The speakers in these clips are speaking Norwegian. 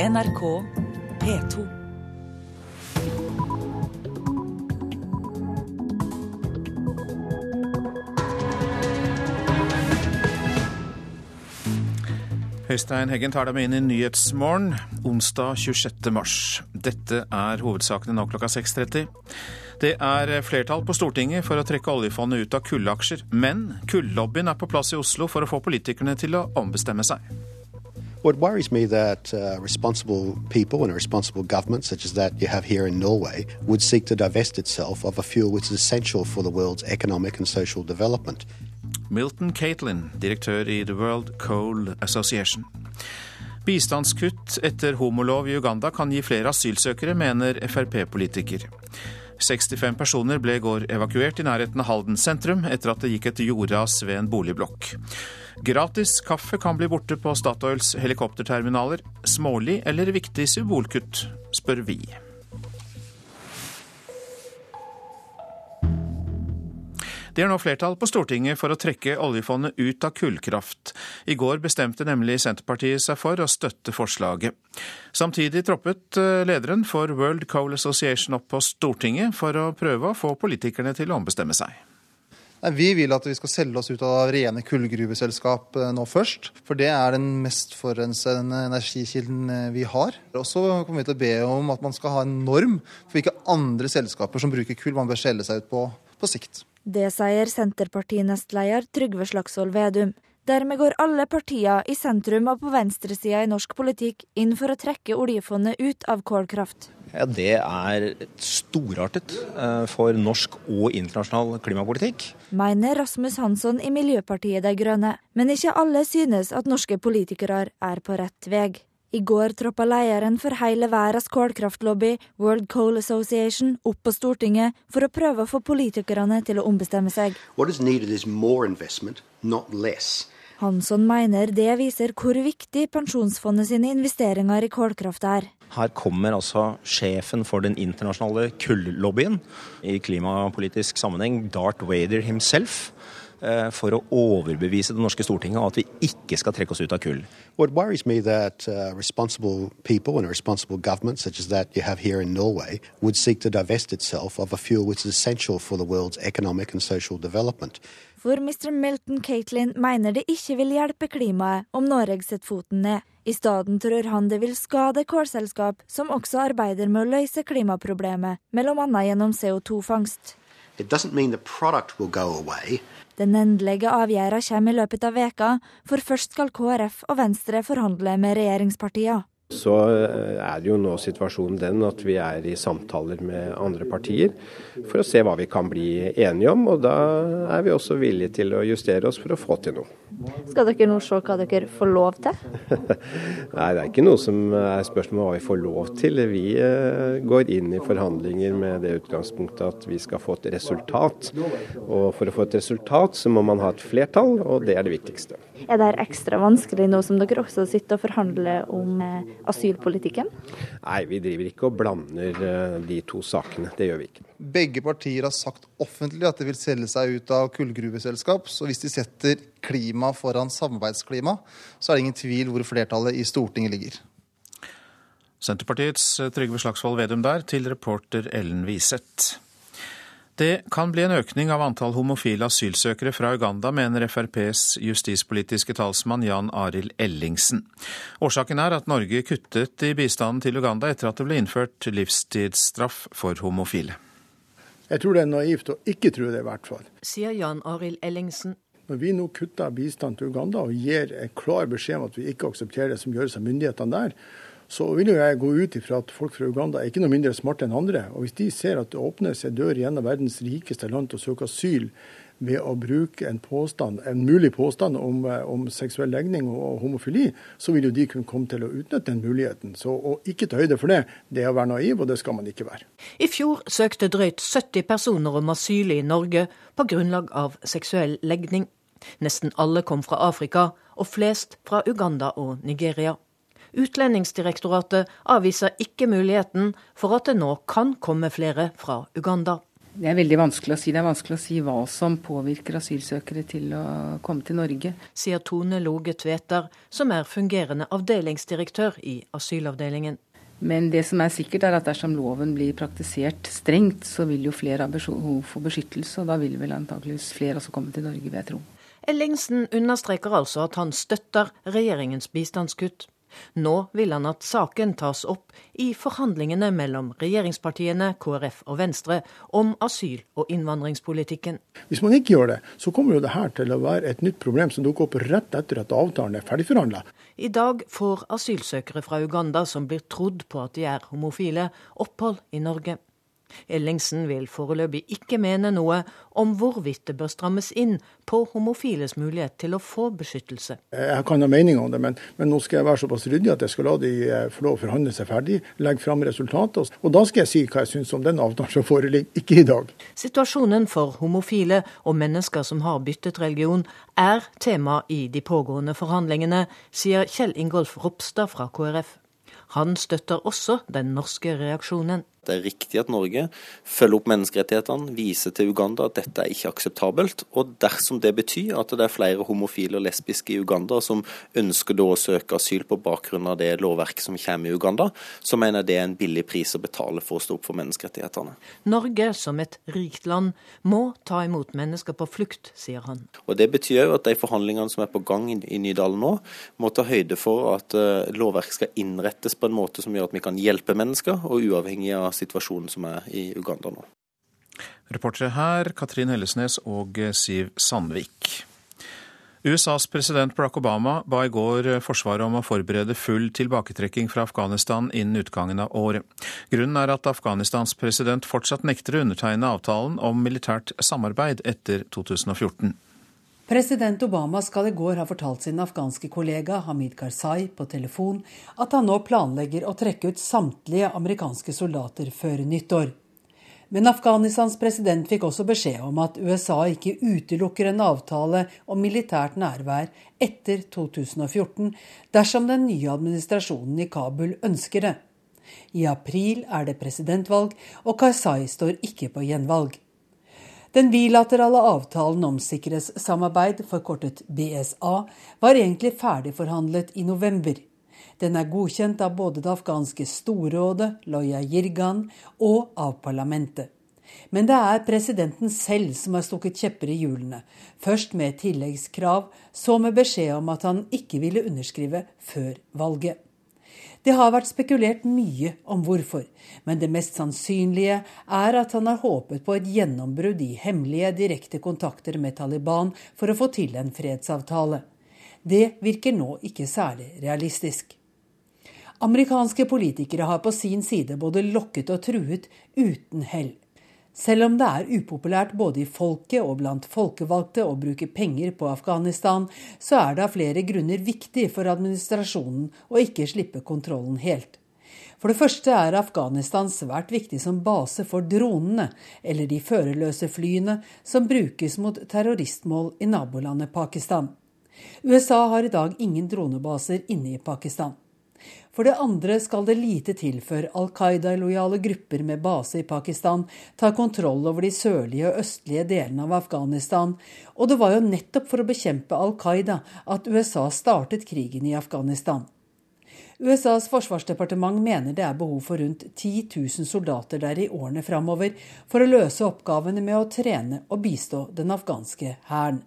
NRK P2. Høystein Heggen tar deg med inn i Nyhetsmorgen onsdag 26. mars. Dette er hovedsakene nå klokka 6.30. Det er flertall på Stortinget for å trekke oljefondet ut av kullaksjer, men kullobbyen er på plass i Oslo for å få politikerne til å ombestemme seg. What worries me that uh, responsible people and a responsible government, such as that you have here in Norway, would seek to divest itself of a fuel which is essential for the world's economic and social development. Milton Caitlin, direktør i The World Coal Association. Bistandskutt etter homolov i Uganda kan gi flere asylsøkere, mener Frp-politiker. 65 personer ble i går evakuert i nærheten av Halden sentrum etter at det gikk et jordras ved en boligblokk. Gratis kaffe kan bli borte på Statoils helikopterterminaler. Smålig eller viktig symbolkutt, spør vi. Det er nå flertall på Stortinget for å trekke oljefondet ut av kullkraft. I går bestemte nemlig Senterpartiet seg for å støtte forslaget. Samtidig troppet eh, lederen for World Coal Association opp på Stortinget for å prøve å få politikerne til å ombestemme seg. Nei, vi vil at vi skal selge oss ut av rene kullgruveselskap eh, nå først. For det er den mest forurensende energikilden eh, vi har. Og så kommer vi til å be om at man skal ha en norm for hvilke andre selskaper som bruker kull man bør selge seg ut på på sikt. Det sier Senterparti-nestleder Trygve Slagsvold Vedum. Dermed går alle partier i sentrum og på venstresida i norsk politikk inn for å trekke oljefondet ut av kålkraft. Ja, Det er storartet eh, for norsk og internasjonal klimapolitikk. Mener Rasmus Hansson i Miljøpartiet De Grønne. Men ikke alle synes at norske politikere er på rett vei. I går troppa lederen for hele verdens kålkraftlobby, World Coal Association, opp på Stortinget for å prøve å få politikerne til å ombestemme seg. Hansson mener det viser hvor viktig pensjonsfondet sine investeringer i kålkraft er. Her kommer altså sjefen for den internasjonale kullobbyen i klimapolitisk sammenheng, Darth Wader himself Eh, for å overbevise det norske Stortinget om at vi ikke skal trekke oss ut av kull. What worries me that uh, responsible people and a responsible government, such as that you have here in Norway, would seek to divest itself of a fuel which is essential for the world's economic and social development. For Mr. Milton Caitlin mener det ikke vil hjelpe klimaet om Norge setter foten ned. I stedet tror han det vil skade kålselskap som også arbeider med å løse klimaproblemet, bl.a. gjennom CO2-fangst. It doesn't mean the product will go away. Den endelige avgjørelsen kommer i løpet av veka, for først skal KrF og Venstre forhandle med regjeringspartiene. Så eh, er jo nå situasjonen den at vi er i samtaler med andre partier for å se hva vi kan bli enige om. Og da er vi også villige til å justere oss for å få til noe. Skal dere nå se hva dere får lov til? Nei, det er ikke noe som er spørsmål om hva vi får lov til. Vi eh, går inn i forhandlinger med det utgangspunktet at vi skal få et resultat. Og for å få et resultat så må man ha et flertall, og det er det viktigste. Er det ekstra vanskelig nå som dere også sitter og forhandler om eh, asylpolitikken? Nei, vi driver ikke og blander eh, de to sakene. Det gjør vi ikke. Begge partier har sagt offentlig at de vil selge seg ut av kullgruveselskap. Så hvis de setter klima foran samarbeidsklima, så er det ingen tvil hvor flertallet i Stortinget ligger. Senterpartiets eh, Trygve Slagsvold Vedum der, til reporter Ellen Wiseth. Det kan bli en økning av antall homofile asylsøkere fra Uganda, mener FrPs justispolitiske talsmann Jan Arild Ellingsen. Årsaken er at Norge kuttet i bistanden til Uganda etter at det ble innført livstidsstraff for homofile. Jeg tror det er naivt å ikke tro det, i hvert fall. Sier Jan Arild Ellingsen. Når vi nå kutter bistand til Uganda og gir en klar beskjed om at vi ikke aksepterer det som gjøres av myndighetene der, så vil jo jeg gå ut ifra at folk fra Uganda er ikke noe mindre smarte enn andre. Og hvis de ser at det åpner seg dør i en av verdens rikeste land til å søke asyl ved å bruke en, påstand, en mulig påstand om, eh, om, seksuell legning og homofili, så vil jo de kunne komme til å utnytte den muligheten. Så å ikke ta høyde for det, det er å være naiv, og det skal man ikke være. I fjor søkte drøyt 70 personer om asyl i Norge på grunnlag av seksuell legning. Nesten alle kom fra Afrika, og flest fra Uganda og Nigeria. Utlendingsdirektoratet avviser ikke muligheten for at det nå kan komme flere fra Uganda. Det er veldig vanskelig å si. Det er vanskelig å si hva som påvirker asylsøkere til å komme til Norge. Sier Tone Loge Tveter, som er fungerende avdelingsdirektør i asylavdelingen. Men det som er sikkert er at dersom loven blir praktisert strengt, så vil jo flere ha behov for beskyttelse, og da vil vel antakeligvis flere også komme til Norge, vil jeg tro. Ellingsen understreker altså at han støtter regjeringens bistandskutt. Nå vil han at saken tas opp i forhandlingene mellom regjeringspartiene, KrF og Venstre om asyl- og innvandringspolitikken. Hvis man ikke gjør det, så kommer jo det her til å være et nytt problem som dukker opp rett etter at avtalen er ferdigforhandla. I dag får asylsøkere fra Uganda som blir trodd på at de er homofile, opphold i Norge. Ellingsen vil foreløpig ikke mene noe om hvorvidt det bør strammes inn på homofiles mulighet til å få beskyttelse. Jeg kan ha mening om det, men, men, nå skal jeg være såpass ryddig at jeg skal la de eh, få lov å forhandle seg ferdig, legge fram resultatet, og da skal jeg si hva jeg syns om den avtalen som foreligger, ikke i dag. Situasjonen for homofile og mennesker som har byttet religion, er tema i de pågående forhandlingene, sier Kjell Ingolf Ropstad fra KrF. Han støtter også den norske reaksjonen. Det er riktig at Norge følger opp menneskerettighetene, viser til Uganda at dette er ikke akseptabelt. Og dersom det betyr at det er flere homofile og lesbiske i Uganda som ønsker da å søke asyl på bakgrunn av det lovverket som kommer i Uganda, så mener jeg det er en billig pris å betale for å stå opp for menneskerettighetene. Norge som et rikt land må ta imot mennesker på flukt, sier han. Og Det betyr jo at de forhandlingene som er på gang i Nydalen nå, må ta høyde for at lovverk lovverket skal innrettes på en måte som gjør at vi kan hjelpe mennesker, og uavhengig av situasjonen som er i Uganda nå. Reportere her Katrin Hellesnes og Siv Sandvik. USAs president Barack Obama ba i går Forsvaret om å forberede full tilbaketrekking fra Afghanistan innen utgangen av året. Grunnen er at Afghanistans president fortsatt nekter å undertegne avtalen om militært samarbeid etter 2014. President Obama skal i går ha fortalt sin afghanske kollega Hamid Karzai på telefon at han nå planlegger å trekke ut samtlige amerikanske soldater før nyttår. Men Afghanistans president fikk også beskjed om at USA ikke utelukker en avtale om militært nærvær etter 2014 dersom den nye administrasjonen i Kabul ønsker det. I april er det presidentvalg, og Karzai står ikke på gjenvalg. Den bilaterale avtalen om sikkerhetssamarbeid, forkortet BSA, var egentlig ferdigforhandlet i november. Den er godkjent av både det afghanske storrådet, Loya Jirgan, og av parlamentet. Men det er presidenten selv som har stukket kjepper i hjulene. Først med tilleggskrav, så med beskjed om at han ikke ville underskrive før valget. Det har vært spekulert mye om hvorfor, men det mest sannsynlige er at han har håpet på et gjennombrudd i hemmelige, direkte kontakter med Taliban for å få til en fredsavtale. Det virker nå ikke særlig realistisk. Amerikanske politikere har på sin side både lokket og truet uten hell. Selv om det er upopulært både i folket og blant folkevalgte å bruke penger på Afghanistan, så er det av flere grunner viktig for administrasjonen å ikke slippe kontrollen helt. For det første er Afghanistan svært viktig som base for dronene, eller de førerløse flyene som brukes mot terroristmål i nabolandet Pakistan. USA har i dag ingen dronebaser inne i Pakistan. For det andre skal det lite til før Al Qaida-lojale grupper med base i Pakistan tar kontroll over de sørlige og østlige delene av Afghanistan, og det var jo nettopp for å bekjempe Al Qaida at USA startet krigen i Afghanistan. USAs forsvarsdepartement mener det er behov for rundt 10 000 soldater der i årene framover for å løse oppgavene med å trene og bistå den afghanske hæren.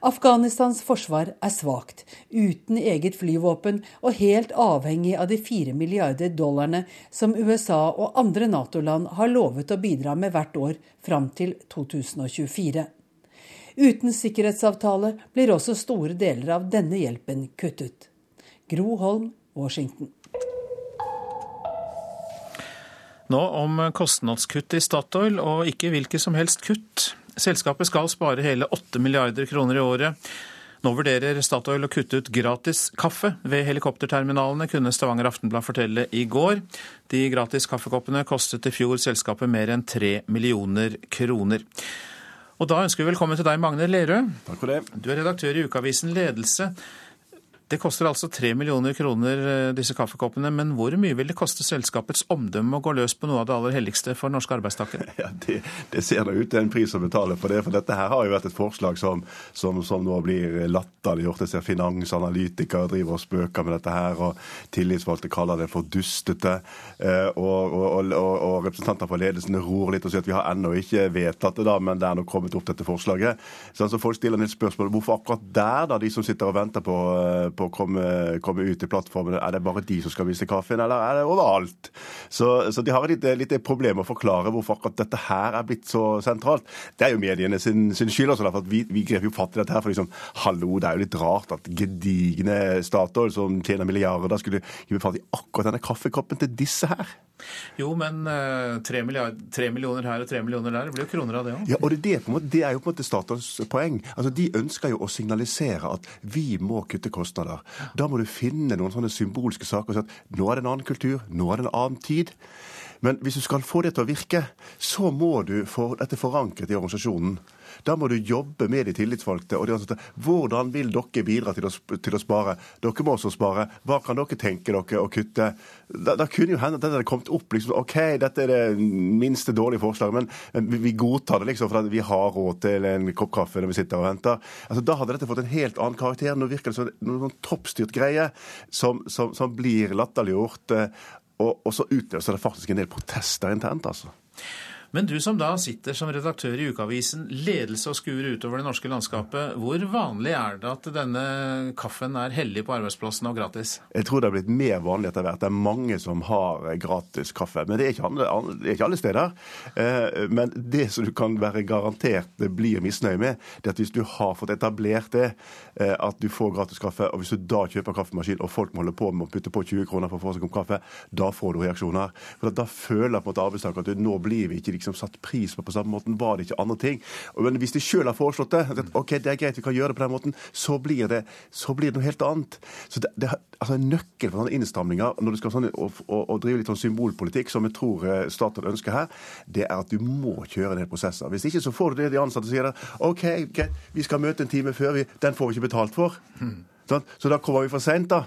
Afghanistans forsvar er svakt, uten eget flyvåpen og helt avhengig av de fire milliarder dollarene som USA og andre Nato-land har lovet å bidra med hvert år fram til 2024. Uten sikkerhetsavtale blir også store deler av denne hjelpen kuttet. Gro Holm, Washington. Nå om kostnadskutt i Statoil, og ikke hvilke som helst kutt. Selskapet skal spare hele 8 milliarder kroner i året. Nå vurderer Statoil å kutte ut gratis kaffe ved helikopterterminalene, kunne Stavanger Aftenblad fortelle i går. De gratis kaffekoppene kostet i fjor selskapet mer enn 3 millioner kroner. Og da ønsker vi velkommen til deg, Magne Lerøe. Takk for det. Du er redaktør i ukeavisen Ledelse. Det koster altså tre millioner kroner, eh, disse kaffekoppene. Men hvor mye vil det koste selskapets omdømme å gå løs på noe av det aller helligste for norske arbeidstakere? Ja, det, det ser da ut til en pris å betale for det. For dette her har jo vært et forslag som, som, som nå blir latterliggjort. Jeg ser finansanalytikere driver og spøker med dette her, og tillitsvalgte kaller det for dustete. Eh, og, og, og, og representanter for ledelsen ror litt og sier at vi har ennå ikke vedtatt det, da, men det er nå kommet opp dette forslaget. Så Folk stiller del spørsmål hvorfor akkurat der, da, de som sitter og venter på eh, på å komme, komme ut i plattformen. Er det bare de som skal vise kaffen, eller er det overalt? Så, så de har litt, lite problem å forklare hvorfor akkurat dette her er blitt så sentralt. Det er jo mediene sin, sin skyld også, for vi, vi grep jo fatt i dette her. For liksom, hallo, det er jo litt rart at gedigne Statoil som tjener milliarder, skulle gi fatt i akkurat denne kaffekoppen til disse her. Jo, men eh, tre, millioner her og tre millioner der, det blir jo kroner av det òg. Ja, og det, det, måte, det, er jo på en måte Statoils poeng. Altså, De ønsker jo å signalisere at vi må kutte kostnader. Da må du finne noen sånne symbolske saker og si at nå er det en annen kultur, nå er det en annen tid. Men hvis du skal få det til å virke, så må du få dette forankret i organisasjonen. Da må du jobbe med de tillitsvalgte. og de ansatte. Hvordan vil dere bidra til å, til å, spare? Dere må også spare. Hva kan dere tenke dere å kutte? Da, da kunne jo hende at dette hadde kommet opp. liksom, OK, dette er det minste dårlige forslaget, men, men vi godtar det liksom for at vi har råd til en kopp kaffe når vi sitter og venter. Altså, Da hadde dette fått en helt annen karakter. Nå virker det som sånn toppstyrt greie som, som, som blir latterliggjort. Eh, og, og så utløser det faktisk en del protester internt, altså. Men du som da sitter som redaktør i ukeavisen Ledelse og skuer utover det norske landskapet, hvor vanlig er det at denne kaffen er hellig på arbeidsplassen og gratis? Jeg tror det har blitt mer vanlig etter hvert. Det er mange som har gratis kaffe. Men det er ikke alle, er ikke alle steder. Eh, men det som du kan være garantert blir misnøye med, det er at hvis du har fått etablert det, eh, at du får gratis kaffe, og hvis du da kjøper kaffemaskin og folk må holde på med å putte på 20 kroner for å få seg en kopp kaffe, da får du reaksjoner. For Da føler på en måte arbeidstaker at nå blir vi ikke liksom satt pris på på samme måten. Var det ikke andre ting? Men hvis de sjøl har foreslått det, at ok, det er greit, vi kan gjøre det på den måten, så blir det, så blir det noe helt annet. Så det, det, altså En nøkkel for sånne innstramninger når du skal sånn, og, og, og, drive litt sånn symbolpolitikk, som jeg tror Statoil staten ønsker her, det er at du må kjøre del prosesser. Hvis ikke så får du det de ansatte sier. OK, greit, vi skal møte en time før, vi, den får vi ikke betalt for. Mm. Så da kommer vi for seint, da.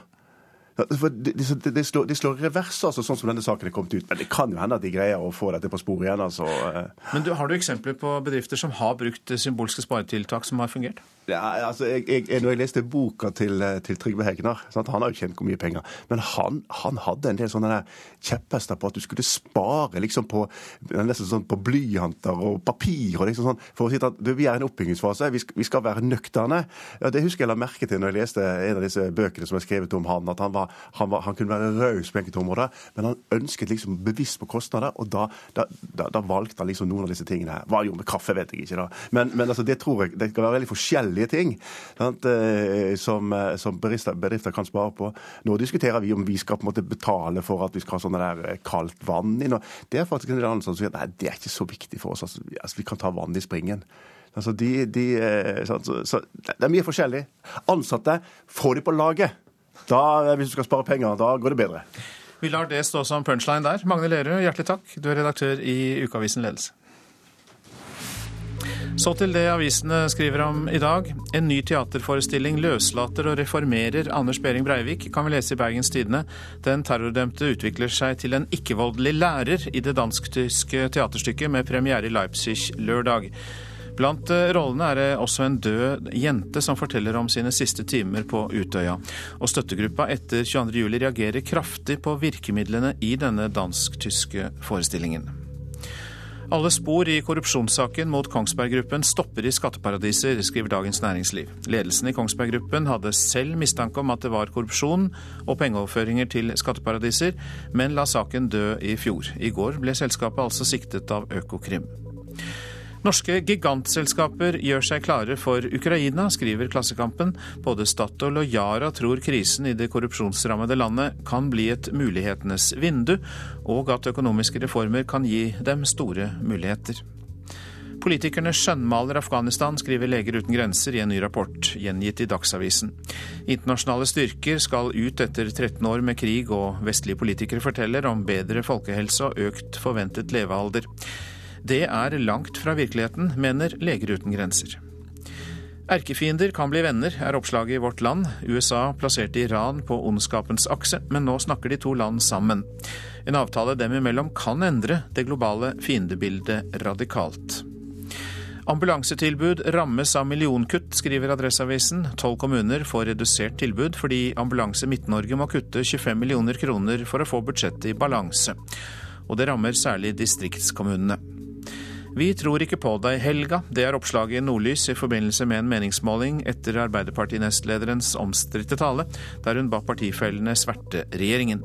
Det, det, det, slår, de slår revers, altså, sånn som denne saken er kommet ut. Men det kan jo hende at de greier å få dette på sporet igjen. altså. Eh. Men du, Har du eksempler på bedrifter som har brukt symbolske sparetiltak som har fungert? Ja, altså, jeg, jeg, når jeg leste boka til, eh, til Trygve Hegnar sant? Han har jo tjent hvor mye penger. Men han, han, hadde en del sånne kjepphester på at du skulle spare liksom på nesten sånn på blyanter og papir. og liksom sånn, For å si at vi er i en oppbyggingsfase, vi skal, vi skal være nøkterne. Ja, Det husker jeg la merke til når jeg leste en av disse bøkene som er skrevet om han. at han, var, han, var, han kunne være raus på enkelte områder, men han ønsket liksom bevisst på kostnader. Og da, da, da, da valgte han liksom noen av disse tingene her. Hva han gjorde med kaffe, vet jeg ikke. da. Men, men altså, det tror jeg det skal være veldig forskjellig forskjellige ting sant, eh, som, eh, som bedrifter, bedrifter, kan spare på. Nå diskuterer vi om vi skal på en måte betale for at vi skal ha sånn der eh, kaldt vann inn. Det er faktisk en del andre som sier nei, det er ikke så viktig for oss. Altså, altså, vi kan ta vann i springen. Altså, de, de, så, så, det er mye forskjellig. Ansatte, få de på laget. Da, hvis du skal spare penger, da går det bedre. Vi lar det stå som punchline der. Magne Lerud, hjertelig takk. Du er redaktør i Ukeavisen Ledelse. Så til det avisene skriver om i dag. En ny teaterforestilling løslater og reformerer Anders Behring Breivik, kan vi lese i Bergens Tidende. Den terrordømte utvikler seg til en ikke-voldelig lærer i det dansk-tyske teaterstykket med premiere i Leipzig lørdag. Blant eh, rollene er det også en død jente som forteller om sine siste timer på Utøya. Og støttegruppa etter 22.07 reagerer kraftig på virkemidlene i denne dansk-tyske forestillingen. Alle spor i korrupsjonssaken mot Kongsberg Gruppen stopper i skatteparadiser, skriver Dagens Næringsliv. Ledelsen i Kongsberg Gruppen hadde selv mistanke om at det var korrupsjon og pengeoverføringer til skatteparadiser, men la saken dø i fjor. I går ble selskapet altså siktet av Økokrim. Norske gigantselskaper gjør seg klare for Ukraina, skriver Klassekampen. Både Statoil og Yara tror krisen i det korrupsjonsrammede landet kan bli et mulighetenes vindu, og at økonomiske reformer kan gi dem store muligheter. Politikerne skjønnmaler Afghanistan, skriver Leger uten grenser i en ny rapport gjengitt i Dagsavisen. Internasjonale styrker skal ut etter 13 år med krig, og vestlige politikere forteller om bedre folkehelse og økt forventet levealder. Det er langt fra virkeligheten, mener Leger uten grenser. Erkefiender kan bli venner, er oppslaget i Vårt Land. USA plasserte Iran på ondskapens akse, men nå snakker de to land sammen. En avtale dem imellom kan endre det globale fiendebildet radikalt. Ambulansetilbud rammes av millionkutt, skriver Adresseavisen. Tolv kommuner får redusert tilbud fordi Ambulanse Midt-Norge må kutte 25 millioner kroner for å få budsjettet i balanse. Og det rammer særlig distriktskommunene. Vi tror ikke på deg, Helga. Det er oppslaget i Nordlys i forbindelse med en meningsmåling etter Arbeiderparti-nestlederens omstridte tale, der hun ba partifellene sverte regjeringen.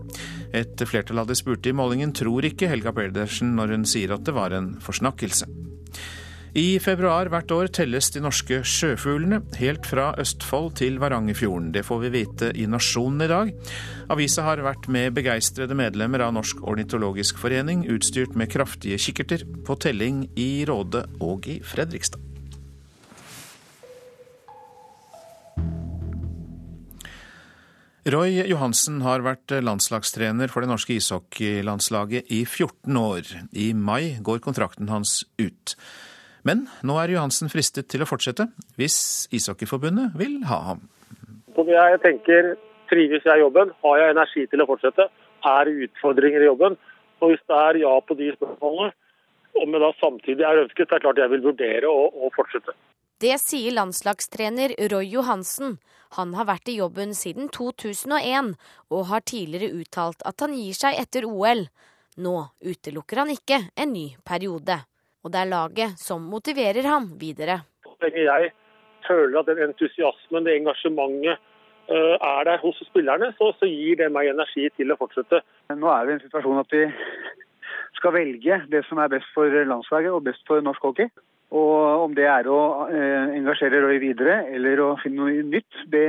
Et flertall av de spurte i målingen tror ikke Helga Pedersen når hun sier at det var en forsnakkelse. I februar hvert år telles de norske sjøfuglene, helt fra Østfold til Varangerfjorden. Det får vi vite i Nasjonen i dag. Avisa har vært med begeistrede medlemmer av Norsk ornitologisk forening, utstyrt med kraftige kikkerter, på telling i Råde og i Fredrikstad. Roy Johansen har vært landslagstrener for det norske ishockeylandslaget i 14 år. I mai går kontrakten hans ut. Men nå er Johansen fristet til å fortsette, hvis Ishockeyforbundet vil ha ham. Jeg tenker, Trives jeg i jobben? Har jeg energi til å fortsette? Er det utfordringer i jobben? Og Hvis det er ja på de spørsmålene, om jeg da samtidig er ønsket, så er det klart jeg vil vurdere å, å fortsette. Det sier landslagstrener Roy Johansen. Han har vært i jobben siden 2001, og har tidligere uttalt at han gir seg etter OL. Nå utelukker han ikke en ny periode og det er laget som motiverer ham videre. Så lenge jeg føler at den entusiasmen, det engasjementet eh, er der hos spillerne, så, så, gir det meg energi til å fortsette. Nå er vi i en situasjon at vi skal velge det som er best for landslaget og best for norsk hockey. Og om det er å eh, engasjere Roy videre eller å finne noe nytt, det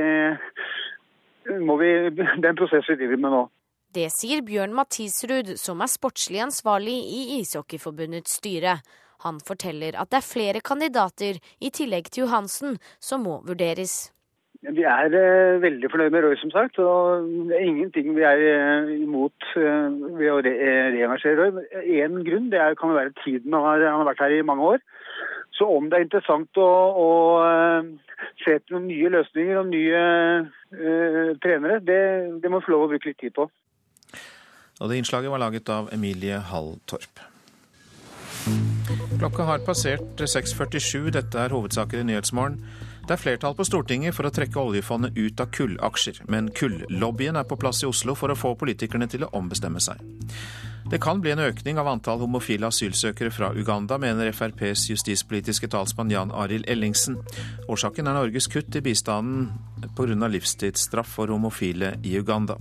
må vi, det er en prosess vi driver med nå. Det sier Bjørn Mathisrud, som er sportslig ansvarlig i Ishockeyforbundets styre. Han forteller at det er flere kandidater, i tillegg til Johansen, som må vurderes. Vi er eh, veldig fornøyd med Roy, som sagt. og Det er ingenting vi er eh, imot eh, ved å re reengasjere Roy. Én grunn det er, kan være tiden. Han har, han har, vært her i mange år. Så om det er interessant å, å se etter noen nye løsninger og nye uh, trenere, det, det må vi få lov å bruke litt tid på. Og det innslaget var laget av Emilie Hall Torp. Klokka har passert 6.47. Dette er hovedsaker i Nyhetsmorgen. Det er flertall på Stortinget for å trekke oljefondet ut av kullaksjer, men kullobbyen er på plass i Oslo for å få politikerne til å ombestemme seg. Det kan bli en økning av antall homofile asylsøkere fra Uganda, mener FrPs justispolitiske talsmann Jan Arild Ellingsen. Årsaken er Norges kutt i bistanden pga. livstidsstraff for homofile i Uganda.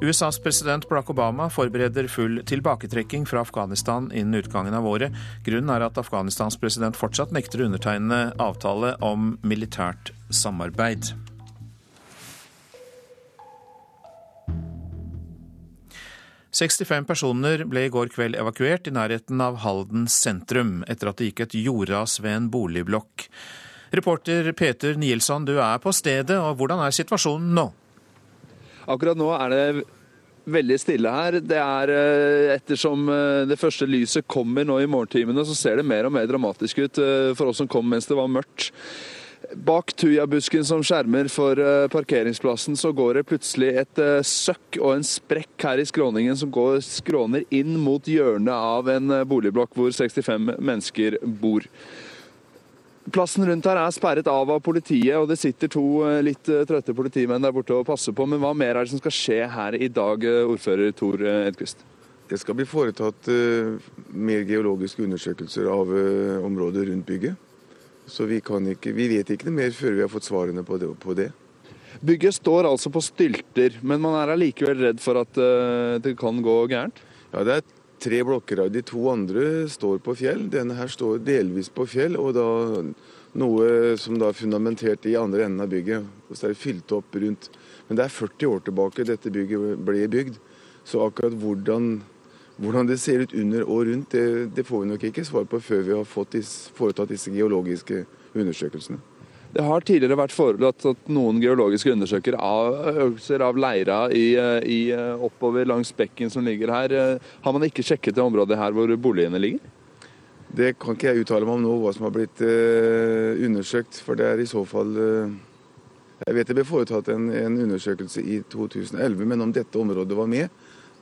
USAs president Barack Obama forbereder full tilbaketrekking fra Afghanistan innen utgangen av året. Grunnen er at Afghanistans president fortsatt nekter å undertegne avtale om militært samarbeid. 65 personer ble i går kveld evakuert i nærheten av Halden sentrum, etter at det gikk et jordras ved en boligblokk. Reporter Peter Nielsson, du er på stedet, og hvordan er situasjonen nå? Akkurat nå er det veldig stille her. Det er eh, Ettersom eh, det første lyset kommer nå i morgentimene, så ser det mer og mer dramatisk ut eh, for oss som kom mens det var mørkt. Bak tujabusken som skjermer for eh, parkeringsplassen, så går det plutselig et eh, søkk og en sprekk her i skråningen som går skråner inn mot hjørnet av en eh, boligblokk hvor 65 mennesker bor. Plassen rundt her er sperret av av politiet, og det sitter to litt trøtte politimenn der borte og passer på. Men hva mer er det som skal skje her i dag, ordfører Tor Edquist? Det skal bli foretatt mer geologiske undersøkelser av området rundt bygget. Så vi, ikke, vi, vet ikke noe mer før vi har fått svarene på det, på det. Bygget står altså på stylter, men man er allikevel redd for at uh, det kan gå gærent? Ja, det er tre blokker av de to andre står på fjell. Denne her står delvis på fjell, og da noe som da er fundamentert i andre enden av bygget. Og så er det fylt opp rundt. Men det er 40 år tilbake dette bygget ble bygd. Så akkurat hvordan hvordan det ser ut under og rundt, det, det får vi nok ikke svar på før vi har disse, foretatt disse geologiske undersøkelsene. Det har tidligere vært foretatt noen geologiske undersøkelser av leira i, i, oppover langs bekken som ligger her. Har man ikke sjekket det området her hvor boligene ligger? Det kan ikke jeg uttale meg om nå, hva som har blitt uh, undersøkt. For det er i så fall uh, Jeg vet det ble foretatt en, en, undersøkelse i 2011, men om dette området var med,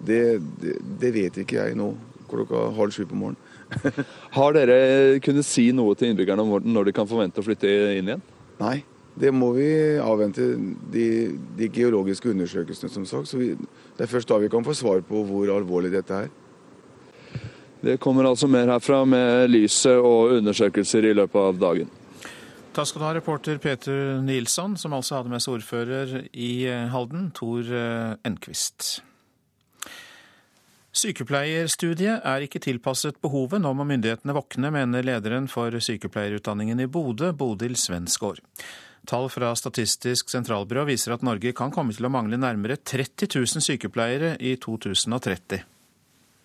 det, det, det vet ikke jeg nå klokka halv sju på morgenen. har dere kunnet si noe til innbyggerne om når de kan forvente å flytte inn igjen? Nei, det må vi avvente de, de geologiske undersøkelsene, som sagt. Så vi, det er først da vi kan få svar på hvor alvorlig dette er. Det kommer altså mer herfra med lyset og undersøkelser i løpet av dagen. Takk skal du ha, reporter Peter Nilsson, som altså hadde med seg ordfører i Halden, Tor eh, Enquist. Sykepleierstudiet er ikke tilpasset behovet, nå må myndighetene våkne, mener lederen for sykepleierutdanningen i Bodø, Bodil Svensgaard. Tall fra Statistisk sentralbyrå viser at Norge kan komme til å mangle nærmere 30 000 sykepleiere i 2030.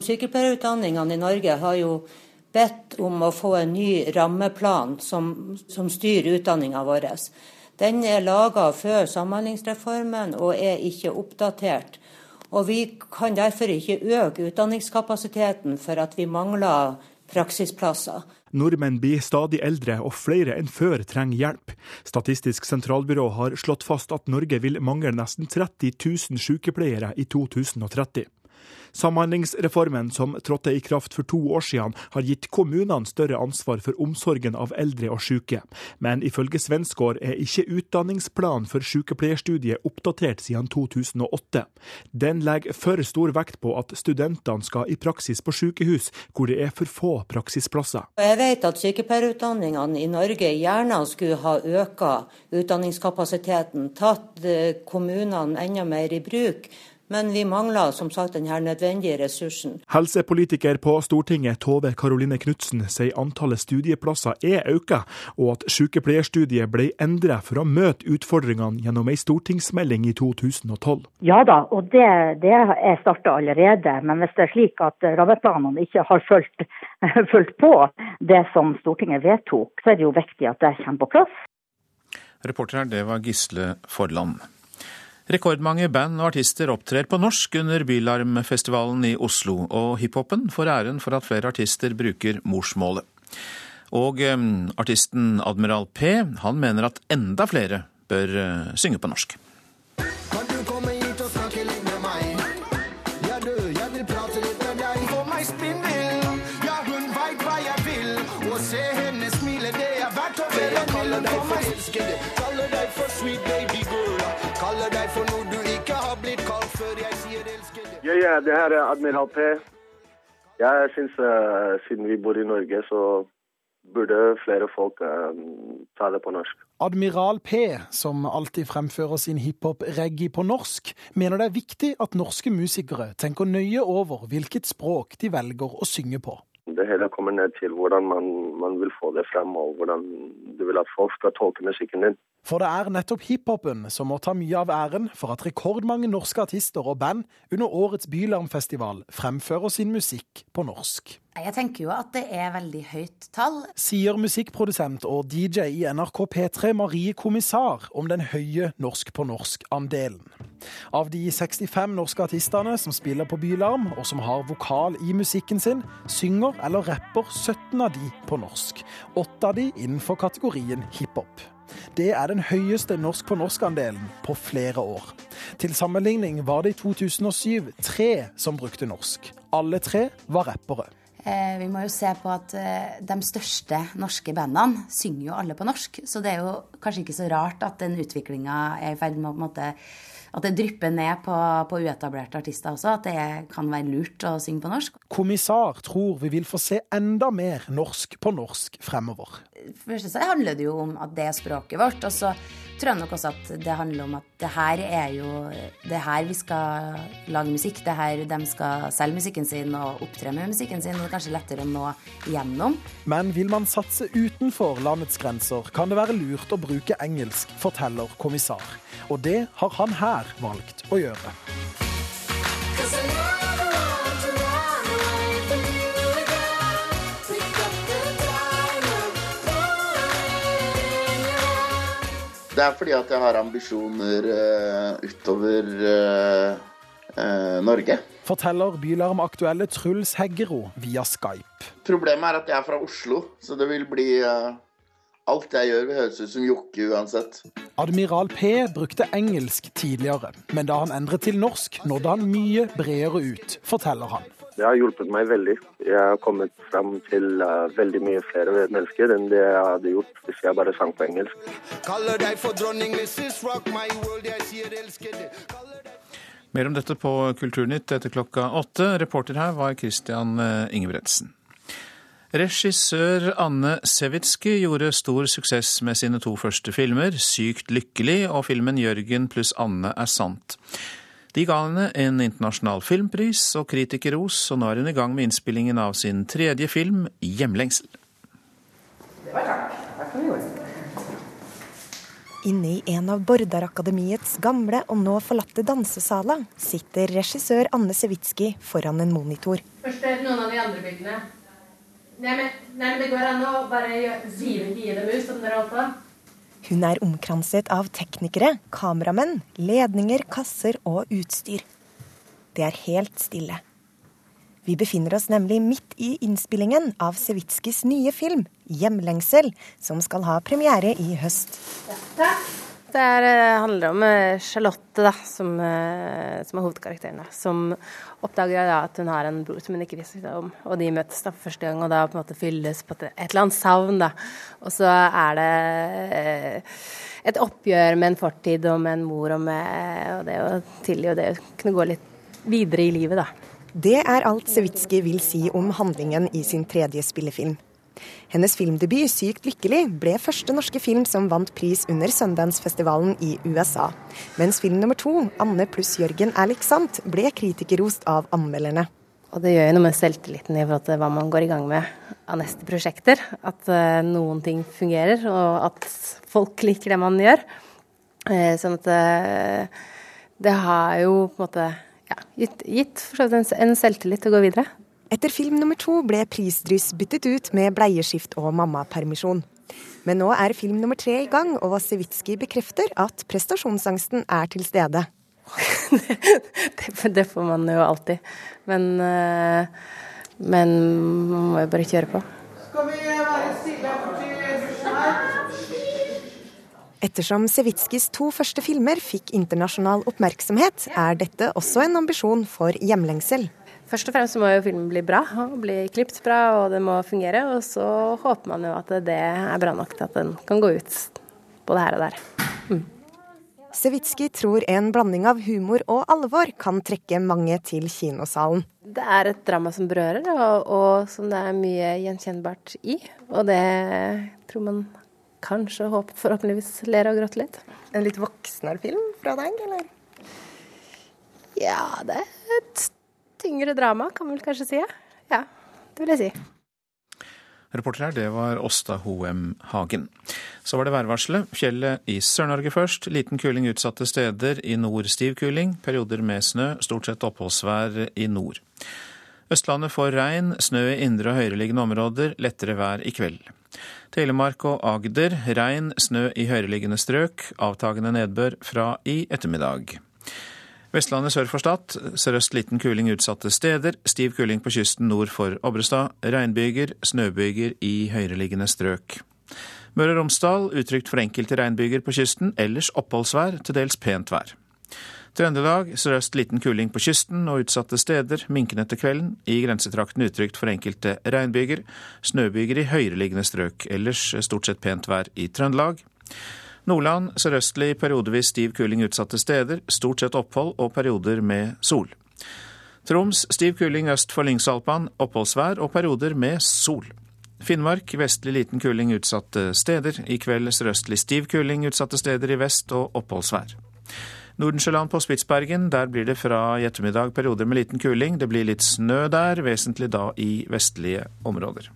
Sykepleierutdanningene i Norge har jo bedt om å få en ny rammeplan som, som styrer utdanninga vår. Den er laga før Samhandlingsreformen og er ikke oppdatert. Og Vi kan derfor ikke øke utdanningskapasiteten for at vi mangler praksisplasser. Nordmenn blir stadig eldre, og flere enn før trenger hjelp. Statistisk sentralbyrå har slått fast at Norge vil mangle nesten 30 000 sykepleiere i 2030. Samhandlingsreformen, som trådte i kraft for to år siden, har gitt kommunene større ansvar for omsorgen av eldre og syke. Men ifølge Svensgaard er ikke utdanningsplanen for sykepleierstudiet oppdatert siden 2008. Den legger for stor vekt på at studentene skal i praksis på sykehus, hvor det er for få praksisplasser. Jeg vet at sykepleierutdanningene i Norge gjerne skulle ha økt utdanningskapasiteten, tatt eh, kommunene enda mer i bruk. Men vi mangler som sagt denne nødvendige ressursen. Helsepolitiker på Stortinget Tove Karoline Knutsen sier antallet studieplasser er økt, og at sykepleierstudiet ble endret for å møte utfordringene gjennom ei stortingsmelding i 2012. Ja da, og det, det er starta allerede. Men hvis det er slik at rammeplanene ikke har fulgt, fulgt på det som Stortinget vedtok, så er det jo viktig at det kommer på plass. Reporter her, det var Gisle Forland. Rekordmange band og artister opptrer på norsk under Bylarmfestivalen i Oslo, og hiphopen får æren for at flere artister bruker morsmålet. Og um, artisten Admiral P, han mener at enda flere bør uh, synge på norsk. Ja, ja, det her er Admiral P. Jeg syns uh, siden vi bor i Norge, så burde flere folk uh, ta det på norsk. Admiral P, som alltid fremfører sin hiphop-reggae på norsk, mener det er viktig at norske musikere tenker nøye over hvilket språk de velger å synge på. Det hele kommer ned til hvordan man, man vil få det frem, og hvordan du vil at folk skal tolke musikken din. For det er nettopp hiphopen som må ta mye av æren for at rekordmange norske artister og band under årets Bylarmfestival fremfører sin musikk på norsk. Jeg tenker jo at det er veldig høyt tall. Sier musikkprodusent og DJ i NRK P3 Marie Kommissar om den høye norsk på norsk-andelen. Av de 65 norske artistene som spiller på Bylarm, og som har vokal i musikken sin, synger eller rapper 17 av de på norsk. Åtte av de innenfor kategorien hiphop. Det er den høyeste norsk på norsk-andelen på flere år. Til sammenligning var det i 2007 tre som brukte norsk. Alle tre var rappere. Eh, vi må jo se på at eh, de største norske bandene synger jo alle på norsk. Så det er jo kanskje ikke så rart at den utviklinga er i ferd med å på en måte, at det drypper ned på, på, uetablerte artister også. At det kan være lurt å synge på norsk. Kommissar tror vi vil få se enda mer norsk på norsk fremover. Først så handler det jo om at det er språket vårt. Og så tror jeg nok også at det handler om at det her er jo Det her vi skal lage musikk. Det her de skal selge musikken sin og opptre med musikken sin. Og det er kanskje lettere å nå igjennom. Men vil man satse utenfor landets grenser, kan det være lurt å bruke engelsk, forteller kommissar. Og det har han her valgt å gjøre. Det er fordi at jeg har ambisjoner uh, utover uh, uh, Norge. Forteller Bylarm-aktuelle Truls Heggero via Skype. Problemet er at jeg er fra Oslo, så det vil bli Alt jeg gjør, vil høres ut som Jokke uansett. Admiral P brukte engelsk tidligere, men da han endret til norsk, nådde han mye bredere ut, forteller han. Det har hjulpet meg veldig. Jeg har kommet fram til uh, veldig mye flere mennesker enn det jeg hadde gjort hvis jeg bare sang på engelsk. Kaller deg for dronning, Mrs. Rock, my world, jeg sier elsker det. Mer om dette på Kulturnytt etter klokka åtte. Reporter her var Christian eh, Ingebretsen. Regissør Anne Sevitsky gjorde stor suksess med sine to første filmer, 'Sykt lykkelig' og filmen 'Jørgen pluss Anne er sant'. De ga henne en internasjonal filmpris og kritikerros, og nå er hun i gang med innspillingen av sin tredje film, 'Hjemlengsel'. Det var takk. Takk for det. Inne i en av Bordarakademiets gamle og nå forlatte dansesaler sitter regissør Anne Sewitsky foran en monitor. Først noen av de andre bildene. Nei, men, nei, men det går an å bare gi dem ut, som dere holdt på. Hun er omkranset av teknikere, kameramenn, ledninger, kasser og utstyr. Det er helt stille. Vi befinner oss nemlig midt i innspillingen av Sevitskis nye film, 'Hjemlengsel', som skal ha premiere i høst. Takk. Det er, eh, handler om eh, Charlotte, da, som, eh, som er hovedkarakteren. Da, som oppdager da, at hun har en bror som hun ikke visste om. Og de møtes da for første gang, og da på en måte fylles på et, eller annet savn. da. Og så er det et oppgjør med en fortid og med en mor og med og det å tilgi og det å kunne gå litt videre i livet, da. Det er alt Sevitsky vil si om handlingen i sin tredje spillefilm. Hennes filmdebut 'Sykt lykkelig' ble første norske film som vant pris under Sundance-festivalen i USA. Mens film nummer to, 'Anne pluss Jørgen er lik sant', ble kritikerrost av anmelderne. Og det gjør jo noe med selvtilliten i forhold til hva man går i gang med av neste prosjekter. At uh, noen ting fungerer, og at folk liker det man gjør. Uh, sånn at uh, det har jo på en måte ja, gitt, gitt en selvtillit til å gå videre. Etter film nummer to ble prisdryss byttet ut med bleieskift og mammapermisjon. Men nå er film nummer tre i gang, og Wasewitsky bekrefter at prestasjonsangsten er til stede. det, det, får man jo alltid. Men, eh, men man må jo bare kjøre på. Skal vi være stille Ettersom Sevitskis to første filmer fikk internasjonal oppmerksomhet, er dette også en ambisjon for hjemlengsel. Først og fremst må jo filmen bli bra, og bli klipt bra, og det må fungere. Og så håper man jo at det er bra nok til at den kan gå ut både her og der. Mm. Sevitsky tror en blanding av humor og alvor kan trekke mange til kinosalen. Det er et drama som berører, og, og som det er mye gjenkjennbart i. Og det tror man kanskje håper forhåpentligvis ler og gråter litt. En litt voksnere film fra deg, eller? Ja, det er et tyngre drama, kan man vel kanskje si. Ja, det vil jeg si. Reporter her, det var Åsta Hoem Hagen. Så var det værvarselet. Fjellet i Sør-Norge først. Liten kuling utsatte steder. I nord stiv kuling. Perioder med snø. Stort sett oppholdsvær i nord. Østlandet får regn, snø i indre og høyereliggende områder. Lettere vær i kveld. Telemark og Agder regn, snø i høyereliggende strøk. Avtagende nedbør fra i ettermiddag. Vestlandet sør for Stad. Sørøst liten kuling utsatte steder. Stiv kuling på kysten nord for Obrestad. Regnbyger, snøbyger i høyereliggende strøk. Møre og Romsdal utrygt for enkelte regnbyger på kysten. Ellers oppholdsvær, til dels pent vær. Trøndelag sørøst liten kuling på kysten og utsatte steder. Minkende etter kvelden. I grensetrakten utrygt for enkelte regnbyger. Snøbyger i høyereliggende strøk. Ellers stort sett pent vær i Trøndelag. Nordland sørøstlig periodevis stiv kuling utsatte steder, stort sett opphold og perioder med sol. Troms stiv kuling øst for Lyngsalpan, oppholdsvær og perioder med sol. Finnmark vestlig liten kuling utsatte steder. I kveld sørøstlig stiv kuling utsatte steder i vest og oppholdsvær. Nordensjøland på Spitsbergen, der blir det fra i ettermiddag perioder med liten kuling. Det blir litt snø der, vesentlig da i vestlige områder.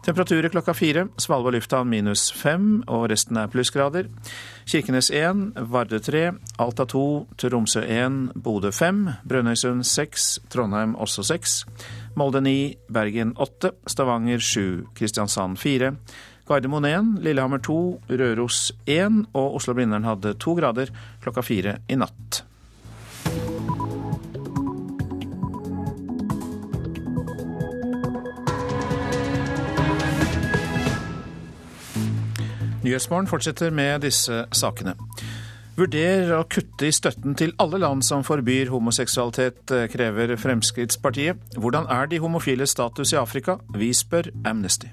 Temperaturer klokka fire. Svalbard lufthavn minus fem, og resten er plussgrader. Kirkenes én, Vardø tre, Alta to, Tromsø én, Bodø fem, Brønnøysund seks, Trondheim også seks, Molde ni, Bergen åtte, Stavanger sju, Kristiansand fire, Gardermoen én, Lillehammer to, Røros én, og Oslo-Blindern hadde to grader klokka fire i natt. Nyhetsmorgen fortsetter med disse sakene. Vurder å kutte i støtten til alle land som forbyr homoseksualitet, krever Fremskrittspartiet. Hvordan er de homofiles status i Afrika? Vi spør Amnesty.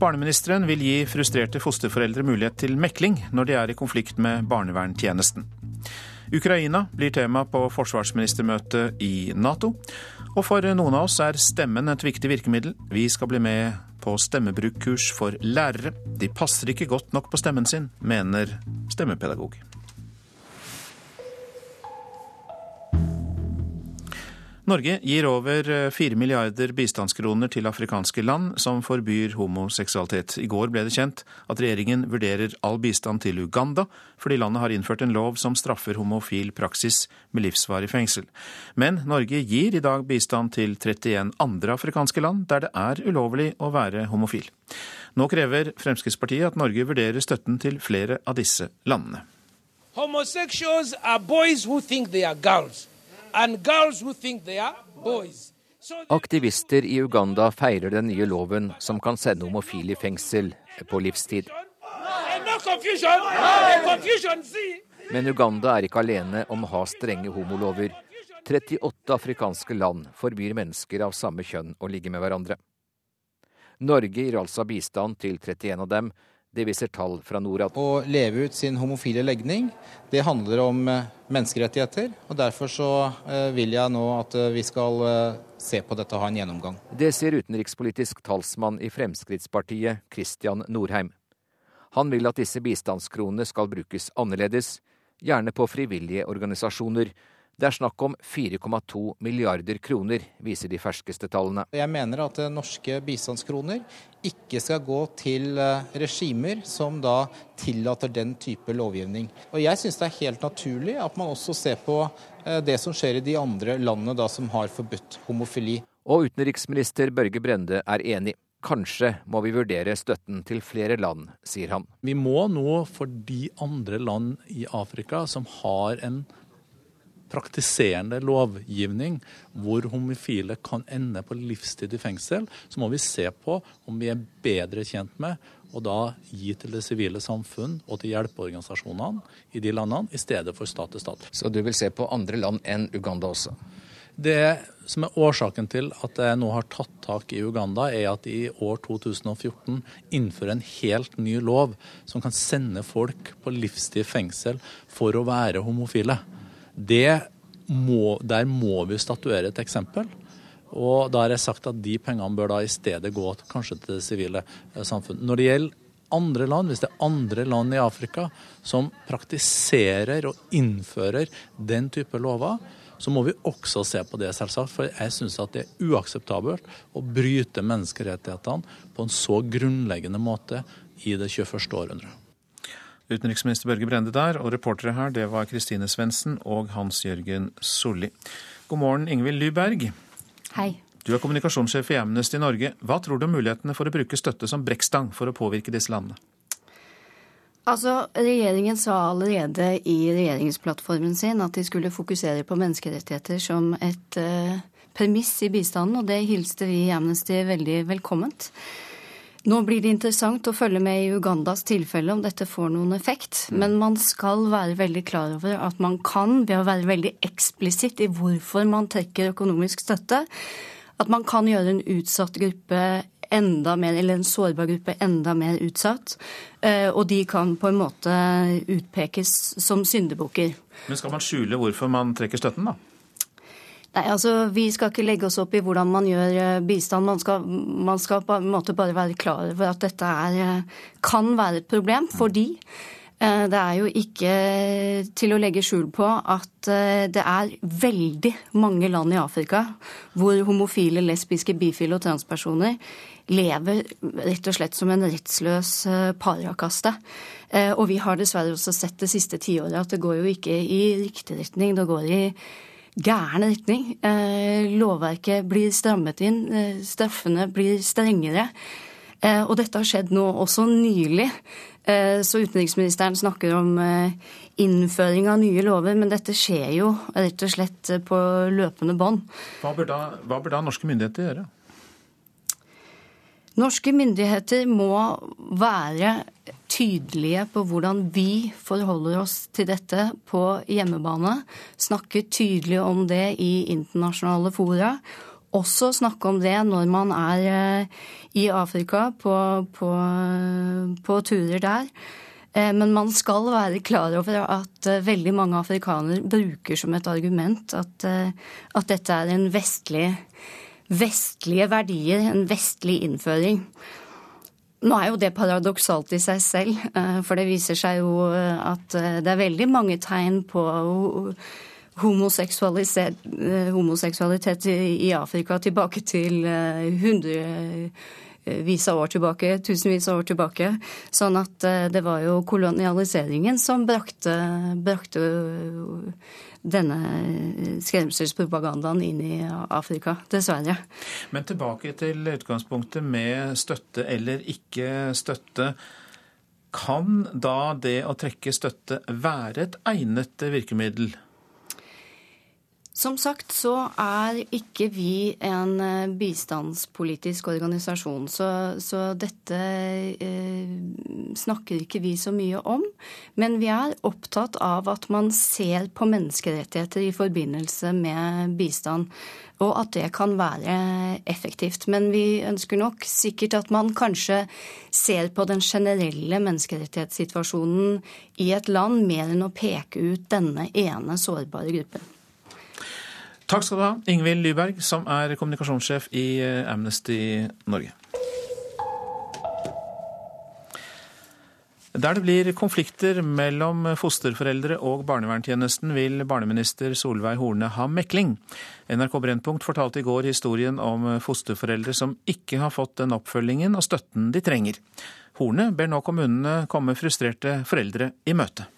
Barneministeren vil gi frustrerte fosterforeldre mulighet til mekling når de er i konflikt med barnevernstjenesten. Ukraina blir tema på forsvarsministermøtet i Nato. Og for noen av oss er stemmen et viktig virkemiddel. Vi skal bli med på stemmebrukkurs for lærere. De passer ikke godt nok på stemmen sin, mener stemmepedagog. Norge gir over 4 milliarder bistandskroner til afrikanske land som forbyr homoseksualitet. I går ble det kjent at regjeringen vurderer all bistand til Uganda, fordi landet har innført en lov som straffer homofil praksis med livsvarig fengsel. Men Norge gir i dag bistand til 31 andre afrikanske land der det er ulovlig å være homofil. Nå krever Fremskrittspartiet at Norge vurderer støtten til flere av disse landene. Homosexuals are boys who think they are girls. Aktivister i Uganda feirer den nye loven som kan sende homofile i fengsel på livstid. Men Uganda er ikke alene om å ha strenge homolover. 38 afrikanske land forbyr mennesker av samme kjønn å ligge med hverandre. Norge gir altså bistand til 31 av dem, det viser tall fra Norad. Å leve ut sin homofile legning, det handler om eh, menneskerettigheter. og Derfor så eh, vil jeg nå at eh, vi skal se på dette og ha en gjennomgang. Det sier utenrikspolitisk talsmann i Fremskrittspartiet, Christian Norheim. Han vil at disse bistandskronene skal brukes annerledes, gjerne på frivillige organisasjoner, det er snakk om 4,2 milliarder kroner, viser de ferskeste tallene. Jeg mener at norske bistandskroner ikke skal gå til eh, regimer som da tillater den type lovgivning. Og jeg syns det er helt naturlig at man også ser på eh, det som skjer i de andre landene da som har forbudt homofili. Og utenriksminister Børge Brende er enig. Kanskje må vi vurdere støtten til flere land, sier han. Vi må nå for de andre land i Afrika som har en praktiserende lovgivning hvor homofile kan ende på livstid i fengsel, så må vi se på om vi er bedre tjent med å da gi til det sivile samfunn og til hjelpeorganisasjonene i de landene, i stedet for stat til stat. Så du vil se på andre land enn Uganda også? Det som er årsaken til at jeg nå har tatt tak i Uganda, er at de i år 2014 innfører en helt ny lov som kan sende folk på livstid fengsel for å være homofile. Må, der må vi statuere et eksempel. Og da har jeg sagt at de pengene bør da i stedet gå kanskje til det sivile eh, samfunn. Når det gjelder andre land, hvis det er andre land i Afrika som praktiserer og innfører den type lover, så må vi også se på det, selvsagt. For jeg syns at det er uakseptabelt å bryte menneskerettighetene på en så grunnleggende måte i det 21. århundret. Utenriksminister Børge Brende der, og reportere her det var Kristine Svendsen og Hans-Jørgen Solli. God morgen, Ingvild Lyberg. Hei. Du er kommunikasjonssjef i Amnesty Norge. Hva tror du om mulighetene for å bruke støtte som brekkstang for å påvirke disse landene? Altså, Regjeringen sa allerede i regjeringsplattformen sin at de skulle fokusere på menneskerettigheter som et uh, premiss i bistanden, og det hilste vi i Amnesty veldig velkomment. Nå blir det interessant å følge med i Ugandas tilfelle om dette får noen effekt. Mm. Men man skal være veldig klar over at man kan, ved å være veldig eksplisitt i hvorfor man trekker økonomisk støtte, at man kan gjøre en utsatt gruppe enda mer, eller en sårbar gruppe enda mer utsatt. Eh, og de kan på en måte utpekes som syndebukker. Men skal man skjule hvorfor man trekker støtten, da? Nei, altså Vi skal ikke legge oss opp i hvordan man gjør eh, bistand. Man skal, man skal på en måte bare være klar over at dette er, eh, kan være et problem. Fordi eh, det er jo ikke til å legge skjul på at det er veldig mange land i Afrika hvor homofile, lesbiske, bifile og transpersoner lever rett og slett som en rettsløs parakaste. Og vi har dessverre også sett det siste tiåret at det går jo ikke i riktig retning. Det går i gæren retning. Eh, lovverket blir strammet inn, eh, straffene blir strengere. Eh, og dette har skjedd nå også nylig. Så utenriksministeren snakker om innføring av nye lover, men dette skjer jo rett og slett på løpende bånd. Hva, hva bør da norske myndigheter gjøre? Norske myndigheter må være tydelige på hvordan vi forholder oss til dette på hjemmebane. Snakke tydelig om det i internasjonale fora. Også snakke om det når man er eh, i Afrika på, på, på turer der. Eh, men man skal være klar over at eh, veldig mange afrikanere bruker som et argument at, at dette er en vestlig, vestlige verdier, en vestlig innføring. Nå er jo det paradoksalt i seg selv, eh, for det viser seg jo eh, at eh, det er veldig mange tegn på homoseksualitet i Afrika tilbake til hundrevis av år tilbake, tusenvis av år tilbake. Sånn at det var jo kolonialiseringen som brakte, brakte denne skremselspropagandaen inn i Afrika, dessverre. Men tilbake til utgangspunktet med støtte eller ikke støtte. Kan da det å trekke støtte være et egnet virkemiddel? Som sagt så er ikke vi en eh, bistandspolitisk organisasjon, så, så dette eh, snakker ikke vi så mye om. Men vi er opptatt av at man ser på menneskerettigheter i forbindelse med bistand, og at det kan være effektivt. Men vi ønsker nok sikkert at man kanskje ser på den generelle menneskerettighetssituasjonen i et land mer enn å peke ut denne ene sårbare gruppen. Takk skal du ha, Ingvild Lyberg, som er kommunikasjonssjef i eh, Amnesty Norge. Der det blir konflikter mellom fosterforeldre og barnevernstjenesten, vil barneminister Solveig Horne ha mekling. NRK Brennpunkt fortalte i går historien om fosterforeldre som ikke har fått den oppfølgingen og støtten de trenger. Horne ber nå kommunene komme frustrerte foreldre i møte.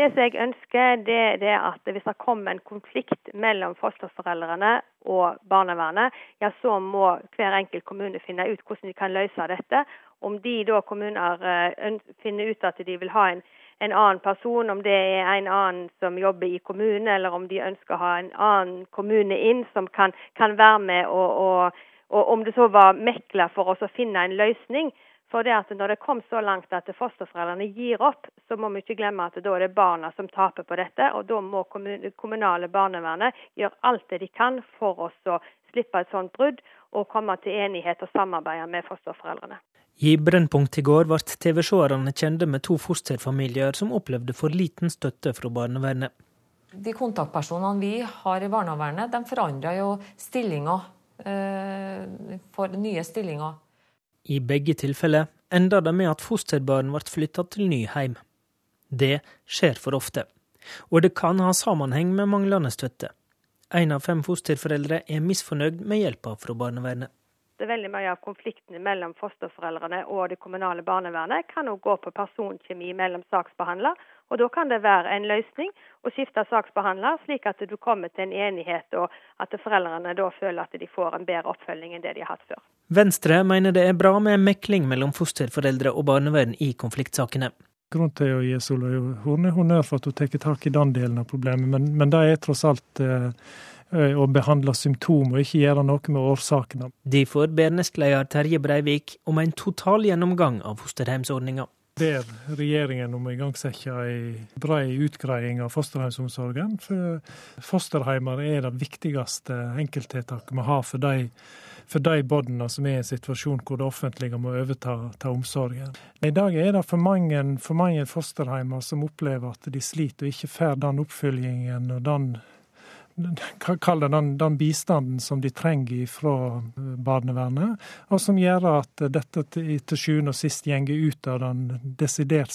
Det som jeg ønsker, det er at hvis det kommer en konflikt mellom fosterforeldrene og barnevernet, ja så må hver enkelt kommune finne ut hvordan de kan løse dette. Om de da kommuner eh, finner ut at de vil ha en, en, annen person, om det er en annen som jobber i kommunen, eller om de ønsker å ha en annen kommune inn som kan, kan være med, og, og, og om det så var mekler for oss å finne en løsning, for det at Når det kom så langt at fosterforeldrene gir opp, så må vi ikke glemme at da er det barna som taper på dette. og Da må det kommunale barnevernet gjøre alt det de kan for oss å slippe et sånt brudd, og komme til enighet og samarbeide med fosterforeldrene. I Brennpunkt i går ble TV-seerne kjente med to fosterfamilier som opplevde for liten støtte fra barnevernet. De kontaktpersonene vi har i barnevernet, de forandrer jo stillinger. Eh, for nye stillinger. I begge tilfeller ender det med at fosterbarn ble flytta til ny heim. Det skjer for ofte, og det kan ha sammenheng med manglende støtte. En av fem fosterforeldre er misfornøyd med hjelpa fra barnevernet. Det er veldig Mye av konfliktene mellom fosterforeldrene og det kommunale barnevernet kan også gå på personkjemi mellom saksbehandler og Da kan det være en løsning å skifte saksbehandler, slik at du kommer til en enighet, og at foreldrene da føler at de får en bedre oppfølging enn det de har hatt før. Venstre mener det er bra med mekling mellom fosterforeldre og barnevern i konfliktsakene. Grunnen til å gi Solveig Horne honnør for at hun tar tak i den delen av problemet, men, men det er tross alt eh, å behandle symptom og ikke gjøre noe med årsakene. Derfor ber nestleder Terje Breivik om en total gjennomgang av fosterhjemsordninga ber regjeringen om å igangsette ei brei utgreiing av fosterhjemsomsorgen. For fosterheimer er det viktigste enkelttiltaket vi har for de, for de barna som er i en situasjon hvor det offentlige må overta omsorgen. I dag er det for mange, for mange fosterheimer som opplever at de sliter og ikke får den oppfølgingen og den kall den, den, bistanden som de trenger fra eh, barnevernet, og som gjør at dette til, sjuende og sist gjenger ut av den desidert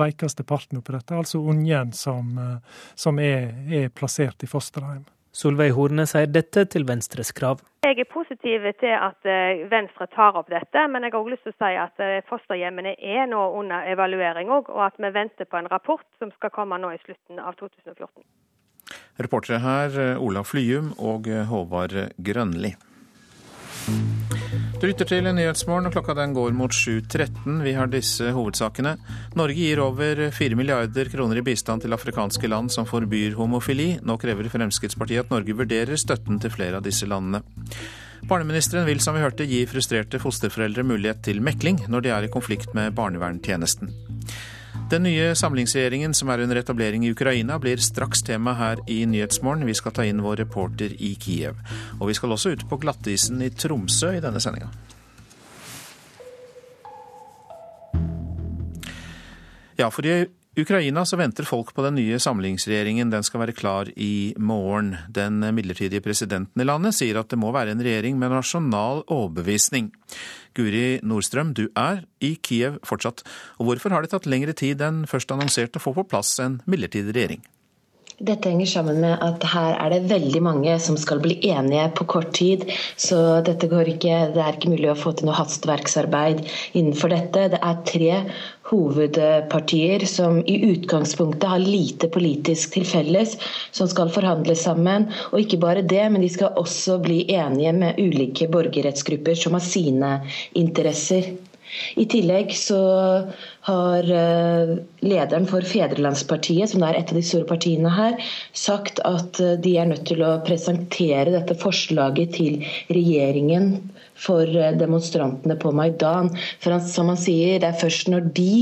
veikeste parten oppi dette, altså ungen som, eh, som er, er, plassert i fosterhjem. Solveig Horne sier dette til Venstres krav. Jeg er positiv til at eh, Venstre tar opp dette, men jeg har også lyst til å si at fosterhjemmene er nå under evaluering òg, og at vi venter på en rapport som skal komme nå i slutten av 2014. Reportere her Ola Olav Flyum og eh, Håvard Grønli. Du lytter til Nyhetsmorgen, og klokka den går mot 7.13. Vi har disse hovedsakene. Norge gir over 4 milliarder kroner i bistand til afrikanske land som forbyr homofili. Nå krever Fremskrittspartiet at Norge vurderer støtten til flere av disse landene. Barneministeren vil som vi hørte gi frustrerte fosterforeldre mulighet til mekling når de er i konflikt med barnevernstjenesten. Den nye samlingsregjeringen som er under etablering i Ukraina, blir straks tema her i Nyhetsmorgen. Vi skal ta inn vår reporter i Kiev. Og vi skal også ut på glattisen i Tromsø i denne sendinga. Ja, for i Ukraina så venter folk på den nye samlingsregjeringen. Den skal være klar i morgen. Den midlertidige presidenten i landet sier at det må være en regjering med nasjonal overbevisning. Guri Nordstrøm, du er i Kiev fortsatt. Og hvorfor har det tatt lengre tid enn først annonsert å få på plass en midlertidig regjering? Dette henger sammen med at her er det veldig mange som skal bli enige på kort tid. Så dette går ikke, det er ikke mulig å få til noe hastverksarbeid innenfor dette. Det er tre hovedpartier som i utgangspunktet har lite politisk til felles, som skal forhandle sammen. Og ikke bare det, men de skal også bli enige med ulike borgerrettsgrupper som har sine interesser. I tillegg så har eh, lederen for Fedrelandspartiet, som er et av de store partiene her, sagt at eh, de er nødt til å presentere dette forslaget til regjeringen for eh, demonstrantene på Maidan. For som han sier, det er først når de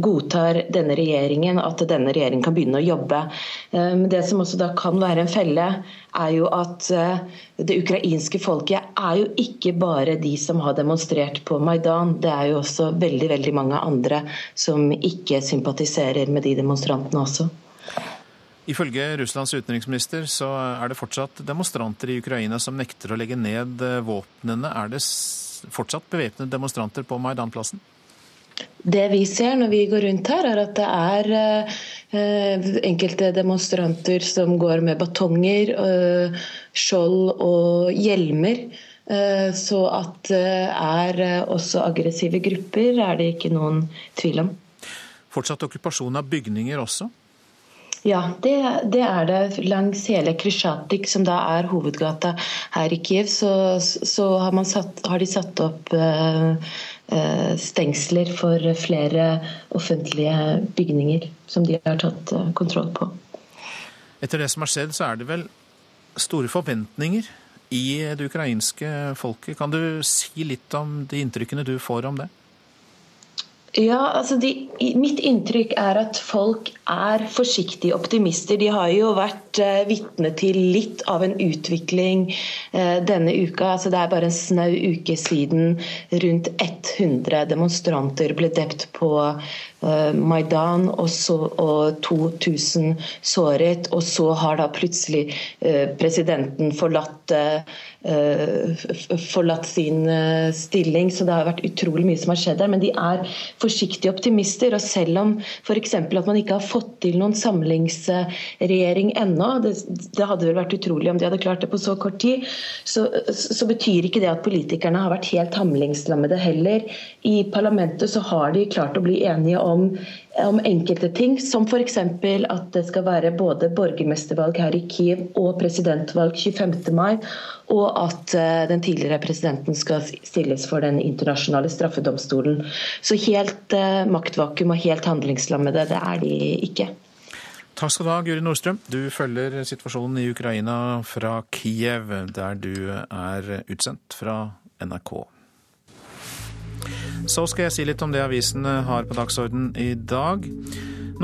godtar denne regjeringen at denne regjeringen kan begynne å jobbe. Eh, det som også da kan være en felle, er jo at eh, det ukrainske folket er jo ikke bare de som har demonstrert på Maidan. Det er jo også veldig, veldig mange andre som ikke sympatiserer med de demonstrantene også. Ifølge Russlands utenriksminister så er det fortsatt demonstranter i Ukraina som nekter å legge ned eh, våpnene. Er det fortsatt bevæpnede demonstranter på Maidanplassen? Det vi ser når vi går rundt her, er at det er eh, enkelte demonstranter som går med batonger, eh, skjold og hjelmer. Eh, så at det er eh, også aggressive grupper, er det ikke noen tvil om. Fortsatt okkupasjon av bygninger også? Ja, det, det, er det. Langs hele Krisjatik, som da er hovedgata her i Kiev, så, så har, satt, har, de satt opp uh, stengsler for flere offentlige bygninger som de har tatt uh, kontroll på. Etter det som har skjedd, så er det vel store forventninger i det ukrainske folket. Kan du si litt om de inntrykkene du får om det? Ja, altså de, Mitt inntrykk er at folk er forsiktige optimister. De har jo vært uh, vitne til litt av en utvikling uh, denne uka. Altså det er bare en snau uke siden rundt 100 demonstranter ble drept på uh, Maidan, og, så, og 2000 såret. Og så har da plutselig presidenten forlatt forlatt sin stilling, så det har vært utrolig mye som har skjedd der. Men de er forsiktige optimister. Og selv om f.eks. at man ikke har fått til noen samlingsregjering ennå, det, det, hadde vel vært utrolig om de hadde klart det på så kort tid, så, så betyr ikke det at politikerne har vært helt handlingslammede heller. I parlamentet så har de klart å bli enige om om enkelte ting, som f.eks. at det skal være både borgermestervalg her i Kiev og presidentvalg 25. mai, og at eh, den tidligere presidenten skal stilles for den internasjonale straffedomstolen. Så helt uh, maktvakuum og helt handlingslammede, det er de ikke. Takk skal du ha, Guri Nordstrøm. Du følger situasjonen i Ukraina fra Kiev, der du er utsendt fra NRK. Så skal jeg si litt om det avisene har på dagsorden i dag.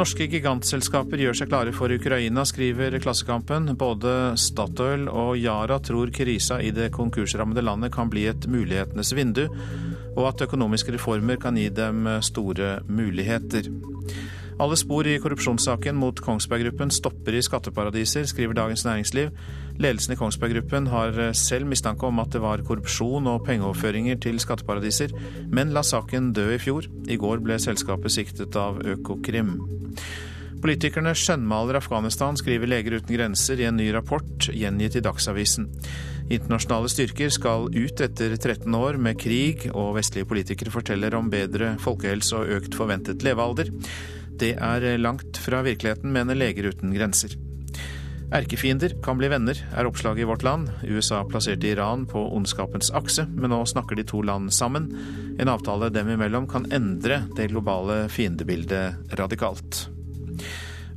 Norske gigantselskaper gjør seg klare for Ukraina, skriver Klassekampen. Både Statoil og Yara tror krisa i det konkursrammede landet kan bli et mulighetenes vindu, og at økonomiske reformer kan gi dem store muligheter. Alle spor i korrupsjonssaken mot Kongsberg Gruppen stopper i skatteparadiser, skriver Dagens Næringsliv. Ledelsen i Kongsberg Gruppen har selv mistanke om at det var korrupsjon og pengeoverføringer til skatteparadiser, men la saken dø i fjor. I går ble selskapet siktet av Økokrim. Politikerne skjønnmaler Afghanistan, skriver Leger uten grenser i en ny rapport gjengitt i Dagsavisen. Internasjonale styrker skal ut etter 13 år med krig, og vestlige politikere forteller om bedre folkehelse og økt forventet levealder. Det er langt fra virkeligheten, mener Leger uten grenser. Erkefiender kan bli venner, er oppslaget i Vårt Land. USA plasserte Iran på ondskapens akse, men nå snakker de to land sammen. En avtale dem imellom kan endre det globale fiendebildet radikalt.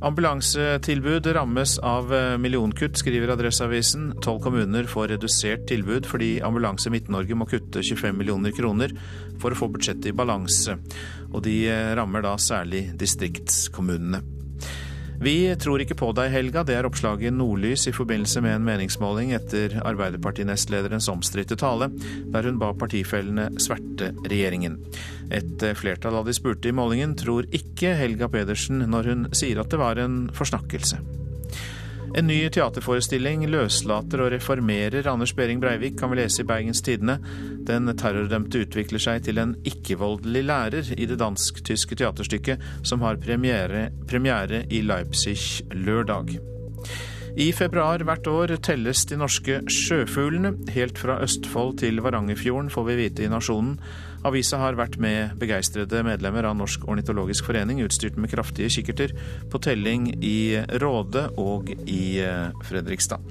Ambulansetilbud rammes av eh, millionkutt, skriver Adresseavisen. Tolv kommuner får redusert tilbud fordi Ambulanse Midt-Norge må kutte 25 millioner kroner for å få budsjettet i balanse. Og de eh, rammer da særlig distriktskommunene. Vi tror ikke på deg, Helga. Det er oppslaget i Nordlys i forbindelse med en meningsmåling etter Arbeiderpartinestlederens omstridte tale, der hun ba partifellene sverte regjeringen. Et flertall av de spurte i målingen tror ikke Helga Pedersen når hun sier at det var en forsnakkelse. En ny teaterforestilling løslater og reformerer Anders Behring Breivik, kan vi lese i Bergens Tidende. Den terrordømte utvikler seg til en ikke-voldelig lærer i det dansk-tyske teaterstykket som har premiere, premiere i Leipzig lørdag. I februar hvert år telles de norske sjøfuglene. Helt fra Østfold til Varangerfjorden, får vi vite i Nasjonen. Avisa har vært med begeistrede medlemmer av Norsk ornitologisk forening, utstyrt med kraftige kikkerter, på telling i Råde og i eh, Fredrikstad.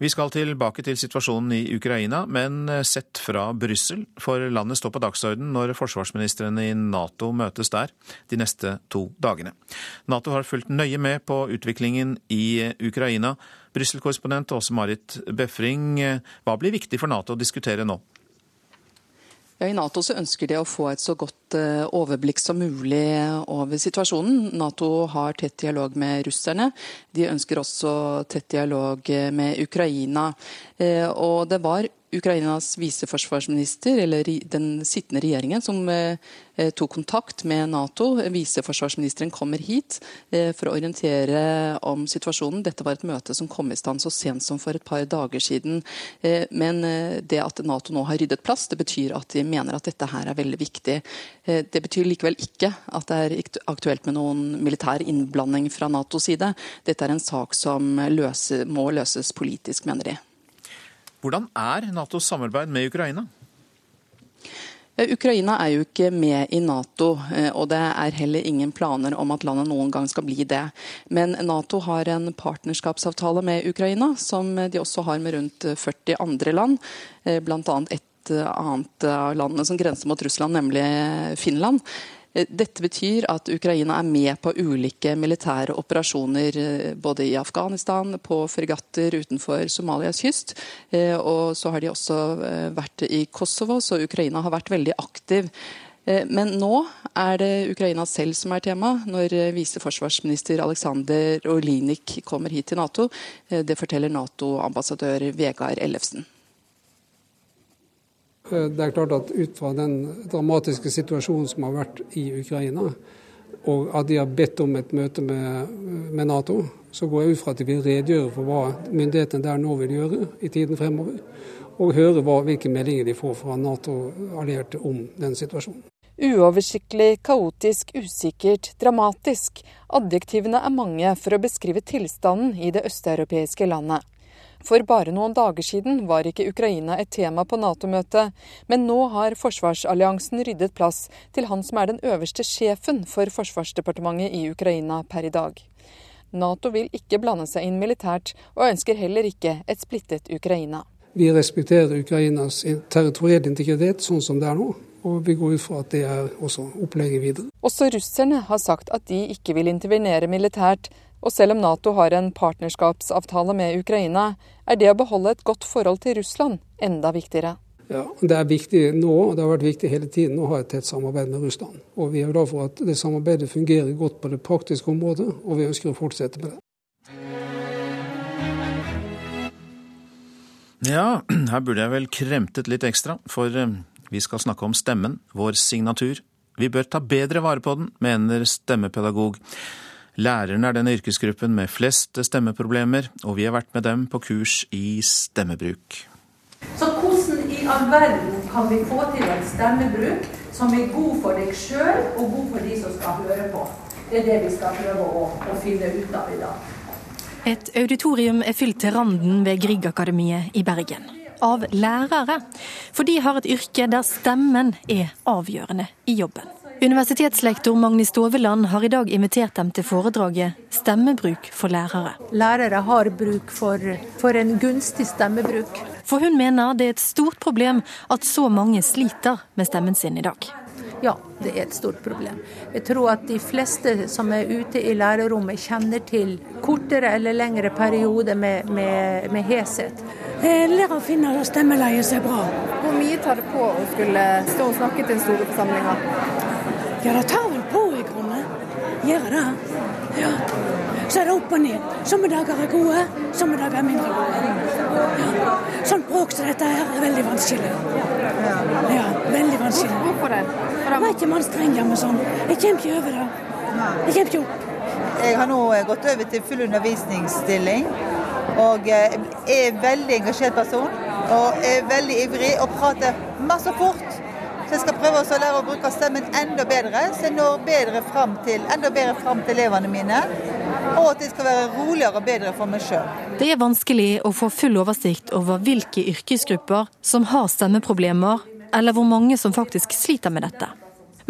Vi skal tilbake til situasjonen i Ukraina, men eh, sett fra Brussel, for landet står på dagsorden når forsvarsministrene i Nato møtes der de neste to dagene. Nato har fulgt nøye med på utviklingen i eh, Ukraina. Brussel-korrespondent Åse Marit Befring, eh, hva blir viktig for Nato å diskutere nå? Ja, I Nato så ønsker de å få et så godt eh, overblikk som mulig over situasjonen. Nato har tett dialog med russerne. De ønsker også tett dialog eh, med Ukraina. Og det var Ukrainas viseforsvarsminister, eller den sittende regjeringen, som eh, eh, tok kontakt med Nato. Viseforsvarsministeren kommer hit eh, for å orientere om situasjonen. Dette var et møte som kom i stand så sent som for et par dager siden. Men det at Nato nå har ryddet plass, det betyr at de mener at dette her er veldig viktig. Det betyr likevel ikke at det er aktuelt med noen militær innblanding fra Natos side. Dette er en sak som løse, må løses politisk, mener de. Hvordan er Natos samarbeid med Ukraina? Ukraina er jo ikke med i Nato, eh, og det er heller ingen planer om at landet noen gang skal bli det. Men Nato har en partnerskapsavtale med Ukraina, som de også har med rundt 40 andre land, blant bl.a. et annet av landene som grenser mot Russland, nemlig Finland. Eh, dette betyr at Ukraina er med på ulike militære operasjoner eh, både i Afghanistan, på fregatter utenfor Somalias kyst. Eh, og så har de også vært i Kosovo, så Ukraina har vært veldig aktiv. Men nå er det Ukraina selv som er tema, når viseforsvarsminister Aleksandr Olinik kommer hit til Nato. Det forteller Nato-ambassadør Vegard Ellefsen. Eh, det er klart at ut fra den dramatiske situasjonen som har vært i Ukraina, og at de har bedt om et møte med, med Nato, så går jeg ut fra at de vil redegjøre for hva myndighetene der nå vil gjøre i tiden fremover. Og høre hva, hvilke meldinger de får fra Nato-allierte om den situasjonen. Uoversiktlig, kaotisk, usikkert, dramatisk. Adjektivene er mange for å beskrive tilstanden i det østeuropeiske landet. For bare noen dager siden var ikke Ukraina et tema på Nato-møtet, men nå har forsvarsalliansen ryddet plass til han som er den øverste sjefen for forsvarsdepartementet i Ukraina per i dag. Nato vil ikke blande seg inn militært, og ønsker heller ikke et splittet Ukraina. Vi respekterer Ukrainas territorielle integritet sånn som det er nå. Og vi går ut fra at det er også opplegget videre. Også russerne har sagt at de ikke vil intervenere militært, og selv om Nato har en partnerskapsavtale med Ukraina, er det å beholde et godt forhold til Russland enda viktigere. Ja, Det er viktig nå, og det har vært viktig hele tiden, å ha et tett samarbeid med Russland. Og Vi er glad for at det samarbeidet fungerer godt på det praktiske området, og vi ønsker å fortsette med det. Ja, her burde jeg vel kremtet litt ekstra, for eh, vi skal snakke om stemmen, vår signatur. Vi bør ta bedre vare på den, mener stemmepedagog. Lærerne er den yrkesgruppen med flest stemmeproblemer, og vi har vært med dem på kurs i stemmebruk. Så hvordan i all verden kan vi få til en stemmebruk som er god for deg sjøl og god for de som skal høre på? Det er det vi skal prøve å, å finne ut av i dag. Et auditorium er fylt til randen ved Griegakademiet i Bergen. Av lærere. For de har et yrke der stemmen er avgjørende i jobben. Universitetslektor Magni Stoveland har i dag invitert dem til foredraget 'Stemmebruk for lærere'. Lærere har bruk for, for en gunstig stemmebruk. For hun mener det er et stort problem at så mange sliter med stemmen sin i dag. Ja, det er et stort problem. Jeg tror at de fleste som er ute i lærerrommet kjenner til kortere eller lengre perioder med, med, med heshet. Eh, Lærere finner at stemmeleiet ser bra. Hvor mye tar det på å skulle stå og snakke til store forsamlinga? Ja, det tar vel på i grunnen. Gjør det. Ja. Så er det opp og ned. Somme dager er gode, somme dager er mindre gode. Ja. Sånn bråk som dette her er veldig vanskelig. Ja, veldig vanskelig. Hvorfor det? Jeg vet ikke om anstrenger meg sånn. Jeg kommer ikke over det. Jeg kommer ikke opp. Jeg har nå gått over til full undervisningsstilling. Og er er veldig engasjert person. Og er veldig ivrig og prater masse fort. Så jeg skal prøve å lære å bruke stemmen enda bedre, så jeg når bedre fram til, enda bedre fram til elevene mine. Og at det skal være roligere og bedre for meg sjøl. Det er vanskelig å få full oversikt over hvilke yrkesgrupper som har stemmeproblemer, eller hvor mange som faktisk sliter med dette.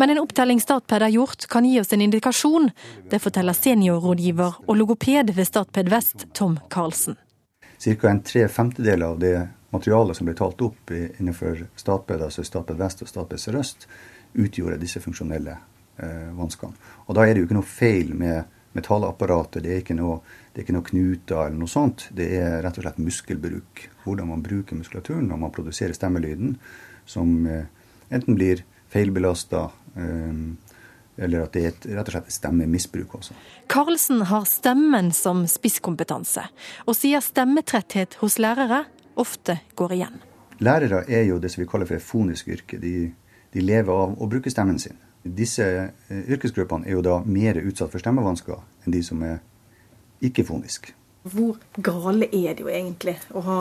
Men en opptelling Statped har gjort, kan gi oss en indikasjon. Det forteller seniorrådgiver og logoped ved Statped Vest, Tom Karlsen. Ca. en tre femtedeler av det materialet som ble talt opp innenfor Statped, altså Statped Vest og Statped Sør-Øst, utgjorde disse funksjonelle eh, vanskene. Og da er det jo ikke noe feil med, metallapparatet. Det er, ikke noe, det noe knuter eller noe sånt. Det er rett og slett muskelbruk. Hvordan man bruker muskulaturen når man produserer stemmelyden, som eh, enten blir feilbelasta, eh, eller at det er et, rett og slett et stemmemisbruk også. Karlsen har stemmen som spisskompetanse, og sier stemmetretthet hos lærere ofte går igjen. Lærere er jo det som vi kaller for et fonisk yrke. De, de lever av å bruke stemmen sin. Disse eh, yrkesgruppene er jo da mer utsatt for stemmevansker enn de som er ikke-foniske. Hvor gale er det jo egentlig å ha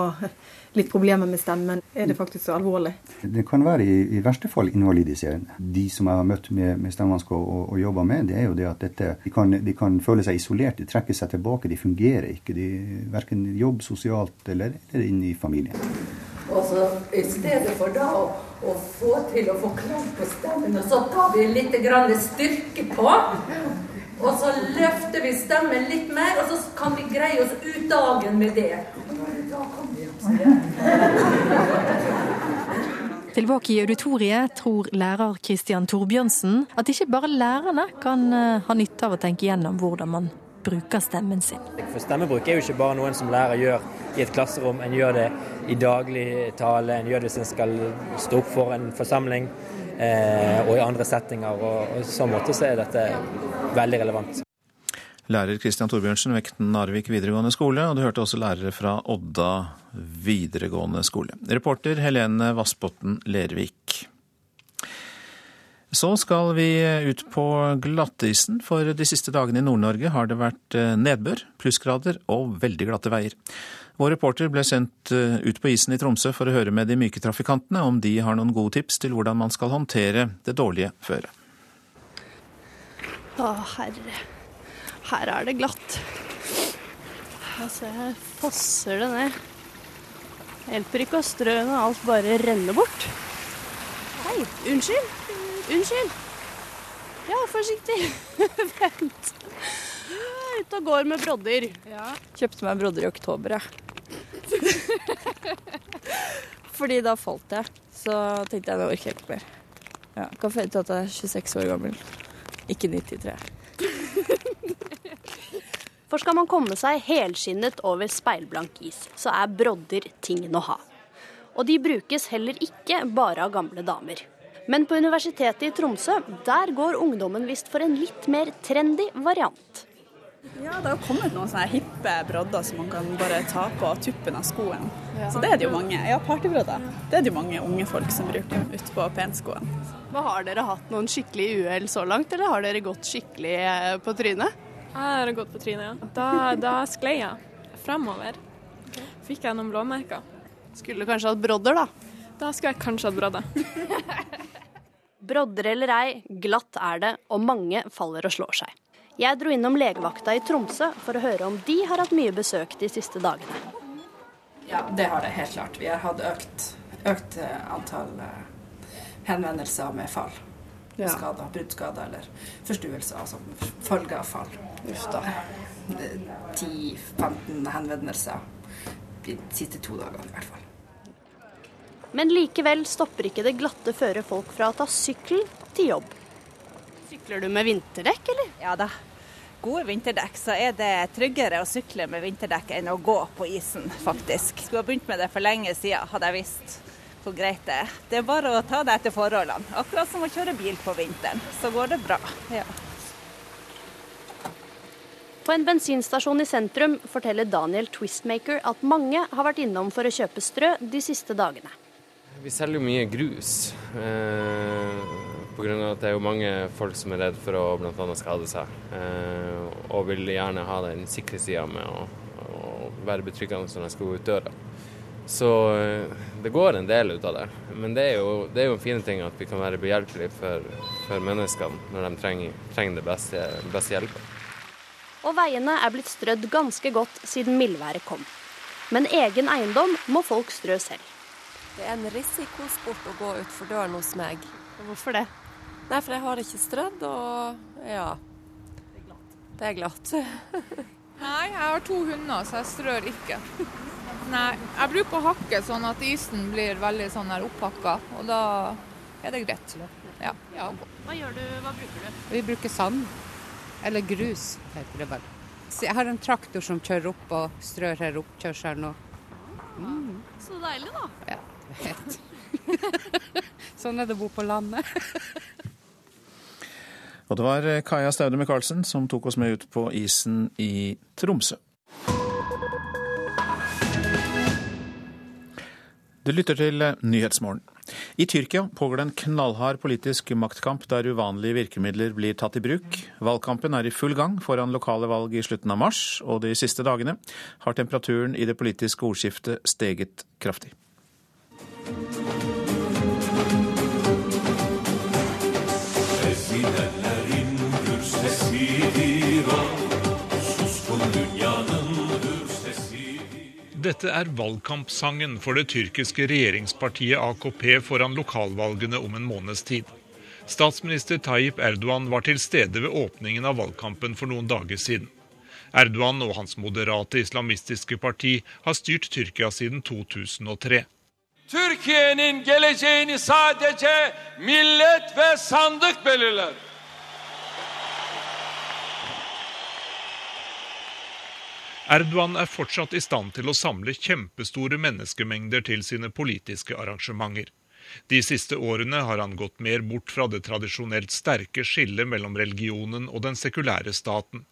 litt problemer med stemmen? Er det faktisk så alvorlig? Det kan være i, i verste fall invalidiserende. De som jeg har møtt med, med stemmevansker og, og jobba med, det er jo det at dette, de kan, de kan, føle seg isolert. De trekker seg tilbake. De fungerer ikke. De, verken jobb sosialt eller, eller inn i familien. Og så I stedet for da å, å få til å få klang på stemmen, så tar vi litt grann styrke på. Og så løfter vi stemmen litt mer, og så kan vi greie oss ut dagen med det. Da vi Tilbake i auditoriet tror lærer Kristian Torbjørnsen at ikke bare lærerne kan eh, ha nytte av å tenke gjennom hvordan man bruker stemmen sin. For Stemmebruk er jo ikke bare noen som lærer gjør i et klasserom. En gjør det i daglig tale, en gjør det hvis en skal stå opp for en forsamling og i andre settinger. og I så måte så er dette veldig relevant. Lærer Kristian Torbjørnsen, Vekten Narvik videregående skole, og du hørte også lærere fra Odda videregående skole. Reporter Helene Vassbotn Lervik. Så skal vi ut på glattisen, for de siste dagene i Nord-Norge har det vært eh, nedbør, plussgrader og veldig glatte veier. Vår reporter ble sendt eh, ut på isen i Tromsø for å høre med de myke trafikantene om de har noen gode tips til hvordan man skal håndtere det dårlige føret. Å, herre. Her er det glatt. Altså, her fosser det ned. Hjelper ikke å strø når alt bare renner bort. Hei, unnskyld. Unnskyld. Ja, forsiktig. Vent. Er ute og går med brodder. Ja. Kjøpte meg brodder i oktober, jeg. Fordi da falt jeg. Så tenkte jeg nå orker jeg ikke mer. Ja. Kan føre til at jeg er 26 år gammel. Ikke 93. For skal man komme seg helskinnet over speilblank is, så er brodder tingen å ha. Og de brukes heller ikke bare av gamle damer. Men på Universitetet i Tromsø, der går ungdommen visst for en litt mer trendy variant. Ja, det har kommet noen sånne hippe brodder som man kan bare ta på tuppen av skoen. Så det er det jo mange. Ja, partybrodder. Det er det jo mange unge folk som bruker utpå penskoen. Hva Har dere hatt noen skikkelig uhell så langt, eller har dere gått skikkelig eh, på trynet? Jeg har gått på trynet, ja. Da, da sklei jeg fremover. Fikk jeg noen blåmerker. Skulle du kanskje hatt brodder, da? Da skulle jeg kanskje hatt brodder. Brodder eller ei, glatt er det, og mange faller og slår seg. Jeg dro innom legevakta i Tromsø for å høre om de har hatt mye besøk de siste dagene. Ja, det har det helt klart. Vi har hatt økt, økt eh, antall eh, henvendelser med fall. Ja. Skader, bruddskader eller forstuelser som følge av fall. Uff da. 10-15 henvendelser de siste to dagene i hvert fall. Men likevel stopper ikke det glatte føret folk fra å ta sykkel til jobb. Sykler du med vinterdekk, eller? Ja da. Gode vinterdekk, så er det tryggere å sykle med vinterdekk enn å gå på isen, faktisk. Skulle ha begynt med det for lenge siden, hadde jeg visst hvor greit det er. Det er bare å ta det etter forholdene. Akkurat som å kjøre bil på vinteren. Så går det bra. Ja. På en bensinstasjon i sentrum forteller Daniel Twistmaker at mange har vært innom for å kjøpe strø de siste dagene. Vi selger jo mye grus. Eh, Pga. at det er jo mange folk som er redd for å bl.a. skade seg. Eh, og vil gjerne ha den sikre sida med å, å, være betryggende når de skal gå ut døra. Så eh, det går en del ut av det. Men det er jo, det er jo en fin ting at vi kan være behjelpelige for, for menneskene når de trenger, trenger det beste, beste hjelpa. Og veiene er blitt strødd ganske godt siden mildværet kom. Men egen eiendom må folk strø selv. Det er en risikosport å gå utfor døren hos meg. Hvorfor det? Nei, for jeg har ikke strødd, og ja. Det er glatt. Nei, jeg har to hunder, så jeg strør ikke. Nei, jeg bruker å hakke sånn at isen blir veldig sånn her opphakka, og da er det greit. Ja. Hva gjør du, hva bruker du? Vi bruker sand. Eller grus, heter det vel. Så jeg har en traktor som kjører opp og strør her oppkjørselen. Og... Mm. Så deilig, da. Ja, helt. sånn er det å bo på landet. Og det var Kaja Staude Michaelsen som tok oss med ut på isen i Tromsø. Du lytter til Nyhetsmorgen. I Tyrkia pågår det en knallhard politisk maktkamp der uvanlige virkemidler blir tatt i bruk. Valgkampen er i full gang foran lokale valg i slutten av mars, og de siste dagene har temperaturen i det politiske ordskiftet steget kraftig. Dette er valgkampsangen for det tyrkiske regjeringspartiet AKP foran lokalvalgene om en måneds tid. Statsminister Tayyip Erdogan var til stede ved åpningen av valgkampen for noen dager siden. Erdogan og hans moderate islamistiske parti har styrt Tyrkia siden 2003. Türkiye'nin geleceğini sadece millet ve sandık belirler. Erdogan er fortsatt i stand til å samle kjempestore menneskemengder til sine politiske arrangementer. De siste årene har han gått mer bort fra det tradisjonelt sterke skillet mellom religionen og den sekulære staten.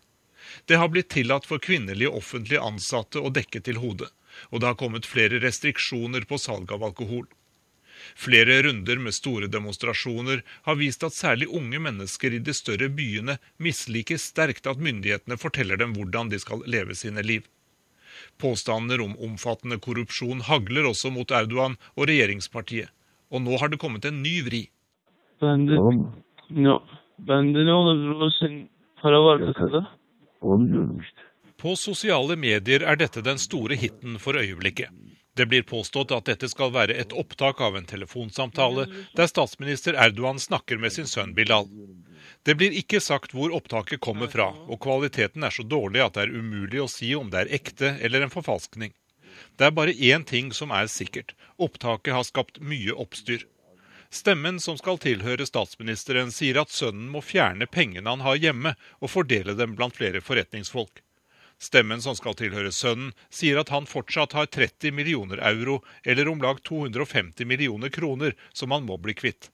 Det har blitt tillatt for kvinnelige offentlige ansatte å dekke til hodet, og det har kommet flere restriksjoner på salg av alkohol. Flere runder med store demonstrasjoner har vist at særlig unge mennesker i de større byene misliker sterkt at myndighetene forteller dem hvordan de skal leve sine liv. Påstander om omfattende korrupsjon hagler også mot Erdogan og regjeringspartiet. Og nå har det kommet en ny vri. På sosiale medier er dette den store hiten for øyeblikket. Det blir påstått at dette skal være et opptak av en telefonsamtale der statsminister Erdogan snakker med sin sønn Bilal. Det blir ikke sagt hvor opptaket kommer fra, og kvaliteten er så dårlig at det er umulig å si om det er ekte eller en forfalskning. Det er bare én ting som er sikkert. Opptaket har skapt mye oppstyr. Stemmen som skal tilhøre statsministeren, sier at sønnen må fjerne pengene han har hjemme, og fordele dem blant flere forretningsfolk. Stemmen som skal tilhøre sønnen, sier at han fortsatt har 30 millioner euro, eller om lag 250 millioner kroner, som han må bli kvitt.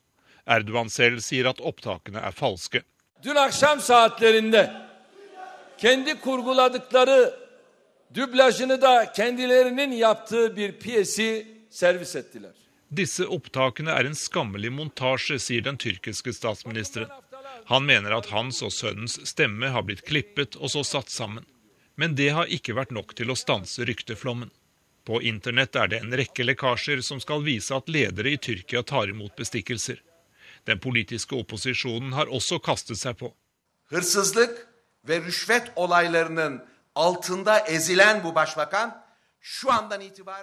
Erdogan selv sier at opptakene er falske. Dün akşam saatlerinde kendi kurguladıkları dublajını da kendilerinin yaptığı bir piyesi servis ettiler. Disse opptakene er en skammelig montasje, sier den tyrkiske statsministeren. Han mener at hans og sønnens stemme har blitt klippet og så satt sammen. Men det har ikke vært nok til å stanse rykteflommen. På internett er det en rekke lekkasjer som skal vise at ledere i Tyrkia tar imot bestikkelser. Den politiske opposisjonen har også kastet seg på.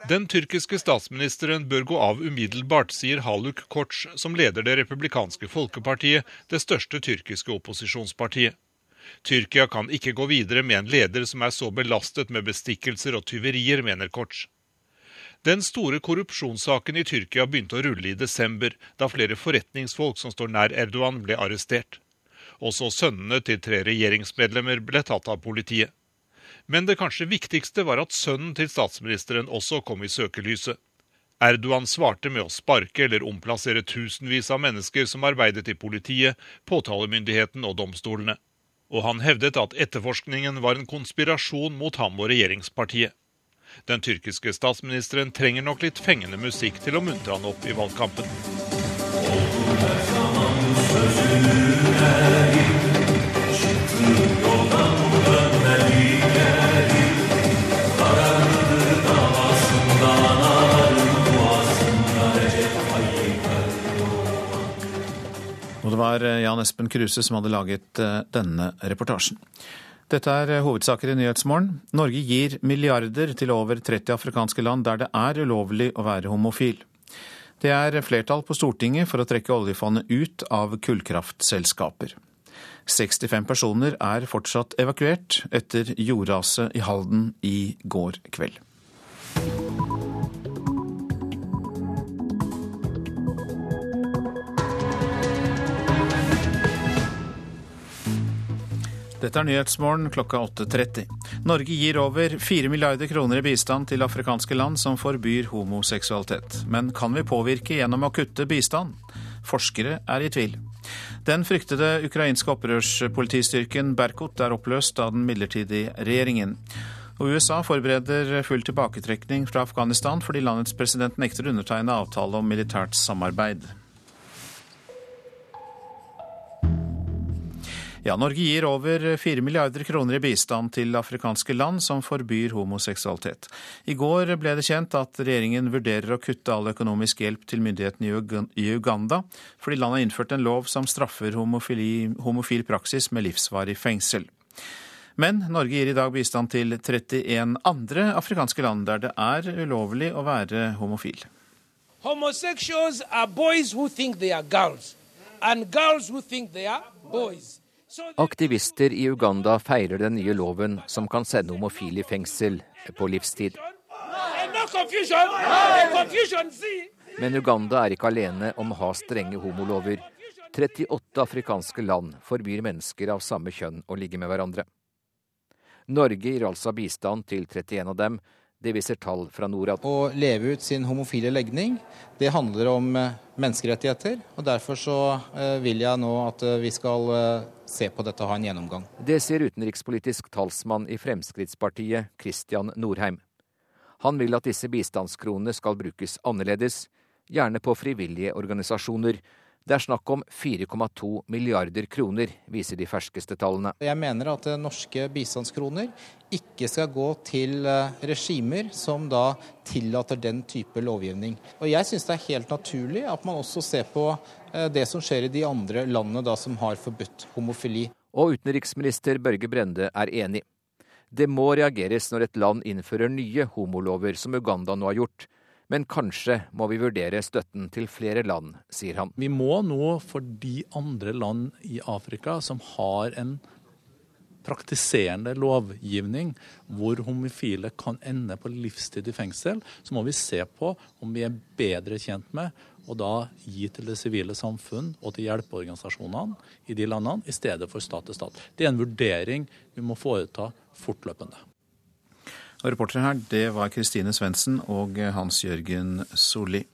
Den tyrkiske statsministeren bør gå av umiddelbart, sier Haluk Koç, som leder det republikanske folkepartiet, det største tyrkiske opposisjonspartiet. Tyrkia kan ikke gå videre med en leder som er så belastet med bestikkelser og tyverier, mener Koch. Den store korrupsjonssaken i Tyrkia begynte å rulle i desember, da flere forretningsfolk som står nær Erdogan, ble arrestert. Også sønnene til tre regjeringsmedlemmer ble tatt av politiet. Men det kanskje viktigste var at sønnen til statsministeren også kom i søkelyset. Erdogan svarte med å sparke eller omplassere tusenvis av mennesker som arbeidet i politiet, påtalemyndigheten og domstolene. Og han hevdet at etterforskningen var en konspirasjon mot ham og regjeringspartiet. Den tyrkiske statsministeren trenger nok litt fengende musikk til å muntre han opp i valgkampen. Var eh, Jan Espen Kruse som hadde laget eh, denne reportasjen. Dette er eh, hovedsaker i Nyhetsmorgen. Norge gir milliarder til over 30 afrikanske land der det er ulovlig å være homofil. Det er flertall på Stortinget for å trekke oljefondet ut av kullkraftselskaper. 65 personer er fortsatt evakuert etter jordraset i Halden i går kveld. Dette er Nyhetsmorgen klokka 8.30. Norge gir over 4 milliarder kroner i bistand til afrikanske land som forbyr homoseksualitet. Men kan vi påvirke gjennom å kutte bistand? Forskere er i tvil. Den fryktede ukrainske opprørspolitistyrken Berkut er oppløst av den midlertidige regjeringen. Og USA forbereder full tilbaketrekning fra Afghanistan fordi landets president nekter å undertegne avtale om militært samarbeid. Ja, Norge gir over 4 milliarder kroner i bistand til afrikanske land som forbyr homoseksualitet. I går ble det kjent at regjeringen vurderer å kutte all økonomisk hjelp til myndighetene i Uganda, fordi landet har innført en lov som straffer homofili, homofil praksis med livsvarig fengsel. Men Norge gir i dag bistand til 31 andre afrikanske land der det er ulovlig å være homofil. Homosexuals are boys who think they are girls, and girls who think they are boys. Aktivister i Uganda feirer den nye loven som kan sende homofile i fengsel på livstid. Men Uganda er ikke alene om å ha strenge homolover. 38 afrikanske land forbyr mennesker av samme kjønn å ligge med hverandre. Norge gir altså bistand til 31 av dem, det viser tall fra Norad. Å leve ut sin homofile legning, det handler om eh, menneskerettigheter. og Derfor så eh, vil jeg nå at eh, vi skal se på dette og ha en gjennomgang. Det sier utenrikspolitisk talsmann i Fremskrittspartiet, Christian Norheim. Han vil at disse bistandskronene skal brukes annerledes, gjerne på frivillige organisasjoner, det er snakk om 4,2 milliarder kroner, viser de ferskeste tallene. Jeg mener at norske bistandskroner ikke skal gå til eh, regimer som da tillater den type lovgivning. Og Jeg syns det er helt naturlig at man også ser på eh, det som skjer i de andre landene da som har forbudt homofili. Og utenriksminister Børge Brende er enig. Det må reageres når et land innfører nye homolover, som Uganda nå har gjort. Men kanskje må vi vurdere støtten til flere land, sier han. Vi må nå for de andre land i Afrika som har en praktiserende lovgivning hvor homofile kan ende på livstid i fengsel, så må vi se på om vi er bedre tjent med å da gi til det sivile samfunn og til hjelpeorganisasjonene i de landene, i stedet for stat til stat. Det er en vurdering vi må foreta fortløpende. Og reportere her, det var Kristine Svendsen og Hans Jørgen Solli.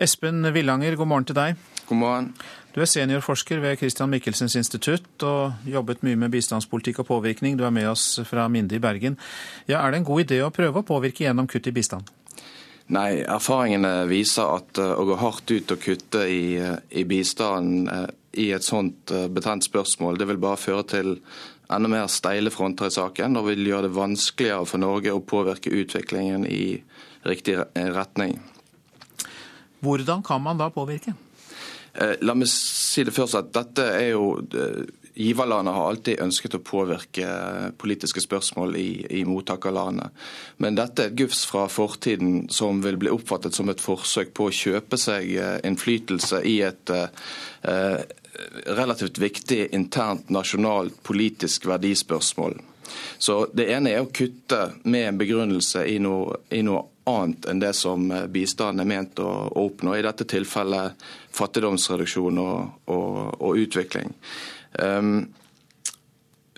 Espen Villanger, god morgen til deg. God morgen. Du er seniorforsker ved Christian Michelsens institutt og jobbet mye med bistandspolitikk og påvirkning. Du er med oss fra Minde i Bergen. Ja, Er det en god idé å prøve å påvirke gjennom kutt i bistand? Nei, erfaringene viser at eh, å gå hardt ut og kutte i, eh, i bistanden eh, i et sånt betent spørsmål, det vil bare føre til enda mer steile fronter i saken og vil gjøre det vanskeligere for Norge å påvirke utviklingen i riktig retning. Hvordan kan man da påvirke? Eh, la meg si det først at dette er jo eh, Giverlandet har alltid ønsket å påvirke politiske spørsmål i, i mottakerlandet. Men dette er et gufs fra fortiden som vil bli oppfattet som et forsøk på å kjøpe seg eh, innflytelse i et eh, relativt viktig internt nasjonalt politisk verdispørsmål. Så Det ene er å kutte med en begrunnelse i noe, i noe annet enn det som bistanden er ment å, å oppnå, i dette tilfellet fattigdomsreduksjon og, og, og utvikling. Um,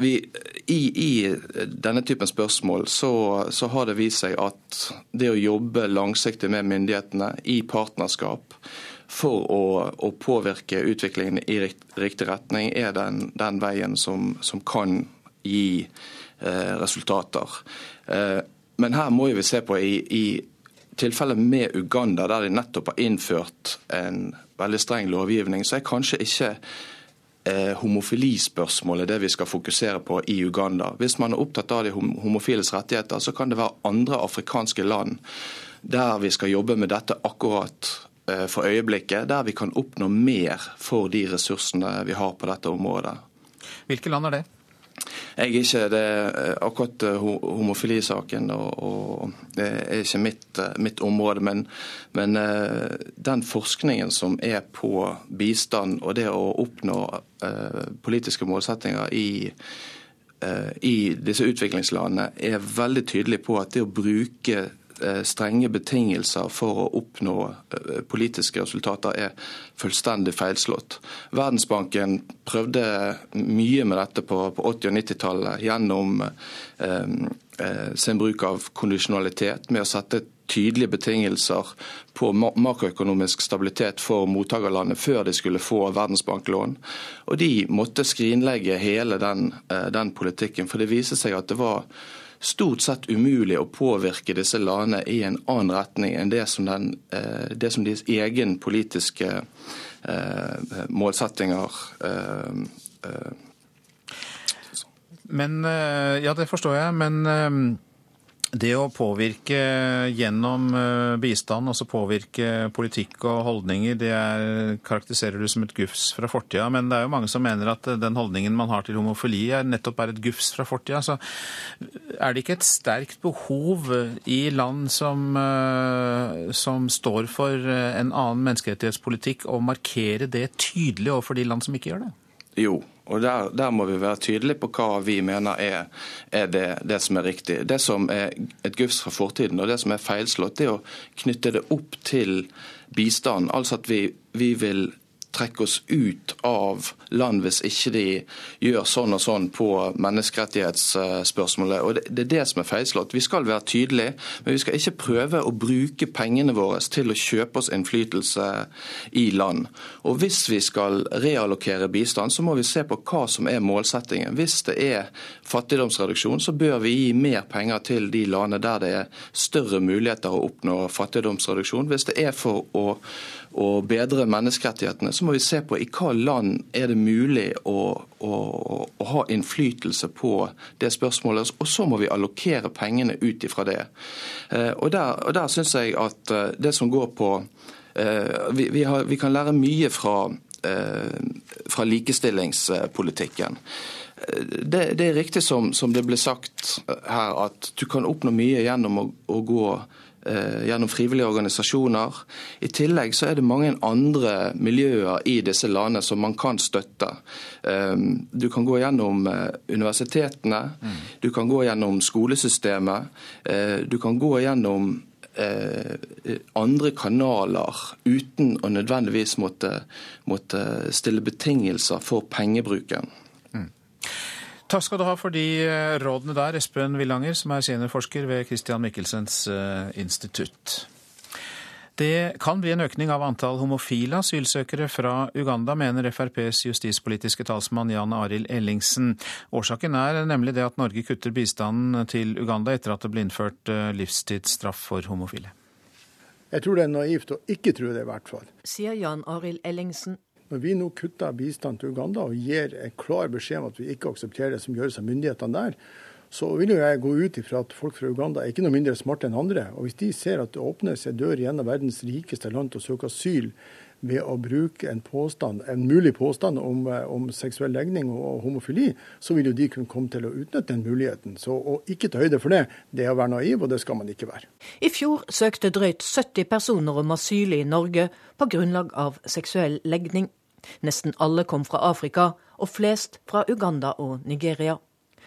vi, i, i, denne typen spørsmål så, så, har det vist seg at det å jobbe langsiktig med myndighetene i partnerskap for å, å påvirke utviklingen i riktig retning, er den, den veien som, som, kan gi eh, resultater. Eh, men her må vi se på i, i tilfellet med Uganda, der de nettopp har innført en veldig streng lovgivning, så er kanskje ikke eh, homofilispørsmålet det vi skal fokusere på i Uganda. Hvis man er opptatt av de homofiles rettigheter, så kan det være andre afrikanske land der vi skal jobbe med dette akkurat for øyeblikket, der vi kan oppnå mer for de ressursene vi har på dette området. Hvilke land er det? Jeg er ikke det, eh, akkurat eh, homofilisaken og, og, det er ikke mitt, eh, mitt område. Men, men, den forskningen som er på bistand og det å oppnå uh, politiske målsettinger i, uh, i disse utviklingslandene, er veldig tydelig på at det å bruke Eh, strenge betingelser for å oppnå eh, politiske resultater er fullstendig feilslått. Verdensbanken prøvde mye med dette på, 80- og 90-tallet gjennom eh, sin bruk av kondisjonalitet, med å sette tydelige betingelser på makroøkonomisk stabilitet for mottakerlandet før de skulle få Verdensbanklån. Og de måtte skrinlegge hele den, den politikken, for det viste seg at det var stort sett umulig å påvirke disse landene i en annen retning enn det som, den, eh, det som deres egen politiske eh, målsettinger eh, Men, Ja, det forstår jeg. Men det å påvirke gjennom eh, bistand, altså påvirke politikk og holdninger, det er, karakteriserer du som et gufs fra fortida. Men det er jo mange som mener at den holdningen man har til homofili, er nettopp er et gufs fra fortida. Så er det ikke et sterkt behov i land som, eh, som står for en annen menneskerettighetspolitikk, å markere det tydelig overfor de land som ikke gjør det? Jo, og der, der, må vi være tydelige på hva vi mener er, er det, det, som er riktig. Det som er et gufs fra fortiden og det som er feilslått, det er å knytte det opp til bistand. Altså at vi, vi vil trekke oss ut av land hvis ikke de gjør sånn og sånn på menneskerettighetsspørsmålet. Og Det, er det som er feilslått. Vi skal være tydelige, men vi skal ikke prøve å bruke pengene våre til å kjøpe oss innflytelse i land. Og Hvis vi skal reallokere bistand, så må vi se på hva som er målsettingen. Hvis det er fattigdomsreduksjon, så bør vi gi mer penger til de landene der det er større muligheter å oppnå fattigdomsreduksjon. Hvis det er for å å bedre menneskerettighetene, så må vi se på i hva land er det mulig å, å, å ha innflytelse på det spørsmålet. Og så må vi allokere pengene ut ifra det. Eh, og Der, og der syns jeg at eh, det som går på eh, vi, vi, har, vi kan lære mye fra, fra likestillingspolitikken. Det, det, er riktig som, som, det ble sagt her, at du kan oppnå mye gjennom å, å gå gjennom frivillige organisasjoner. I tillegg så er det mange andre miljøer i disse landene som man kan støtte. Eh, du kan gå gjennom eh, universitetene, mm. du kan gå gjennom skolesystemet, du kan gå gjennom andre kanaler uten å nødvendigvis måtte, måtte stille betingelser for pengebruken. Takk skal du ha for de eh, rådene der, Espen Villanger, som er seniorforsker ved Christian Michelsens eh, institutt. Det kan bli en økning av antall homofile asylsøkere fra Uganda, mener FrPs justispolitiske talsmann Jan Arild Ellingsen. Årsaken er nemlig det at Norge kutter bistanden til Uganda etter at det ble innført eh, livstidsstraff for homofile. Jeg tror det er naivt å ikke tro det, i hvert fall. Sier Jan Arild Ellingsen, når vi nå kutter bistand til Uganda og gir en klar beskjed om at vi ikke aksepterer det som gjøres av myndighetene der, så vil jo jeg gå ut ifra at folk fra Uganda er ikke noe mindre smarte enn andre. Og Hvis de ser at det åpner seg dør i en av verdens rikeste land til å søke asyl ved å bruke en, påstand, en mulig påstand om, eh, om, seksuell legning og homofili, så vil jo de kunne komme til å utnytte den muligheten. Så å ikke ta høyde for det, det er å være naiv, og det skal man ikke være. I fjor søkte drøyt 70 personer om asyl i Norge på grunnlag av seksuell legning. Nesten alle kom fra Afrika, og flest fra Uganda og Nigeria.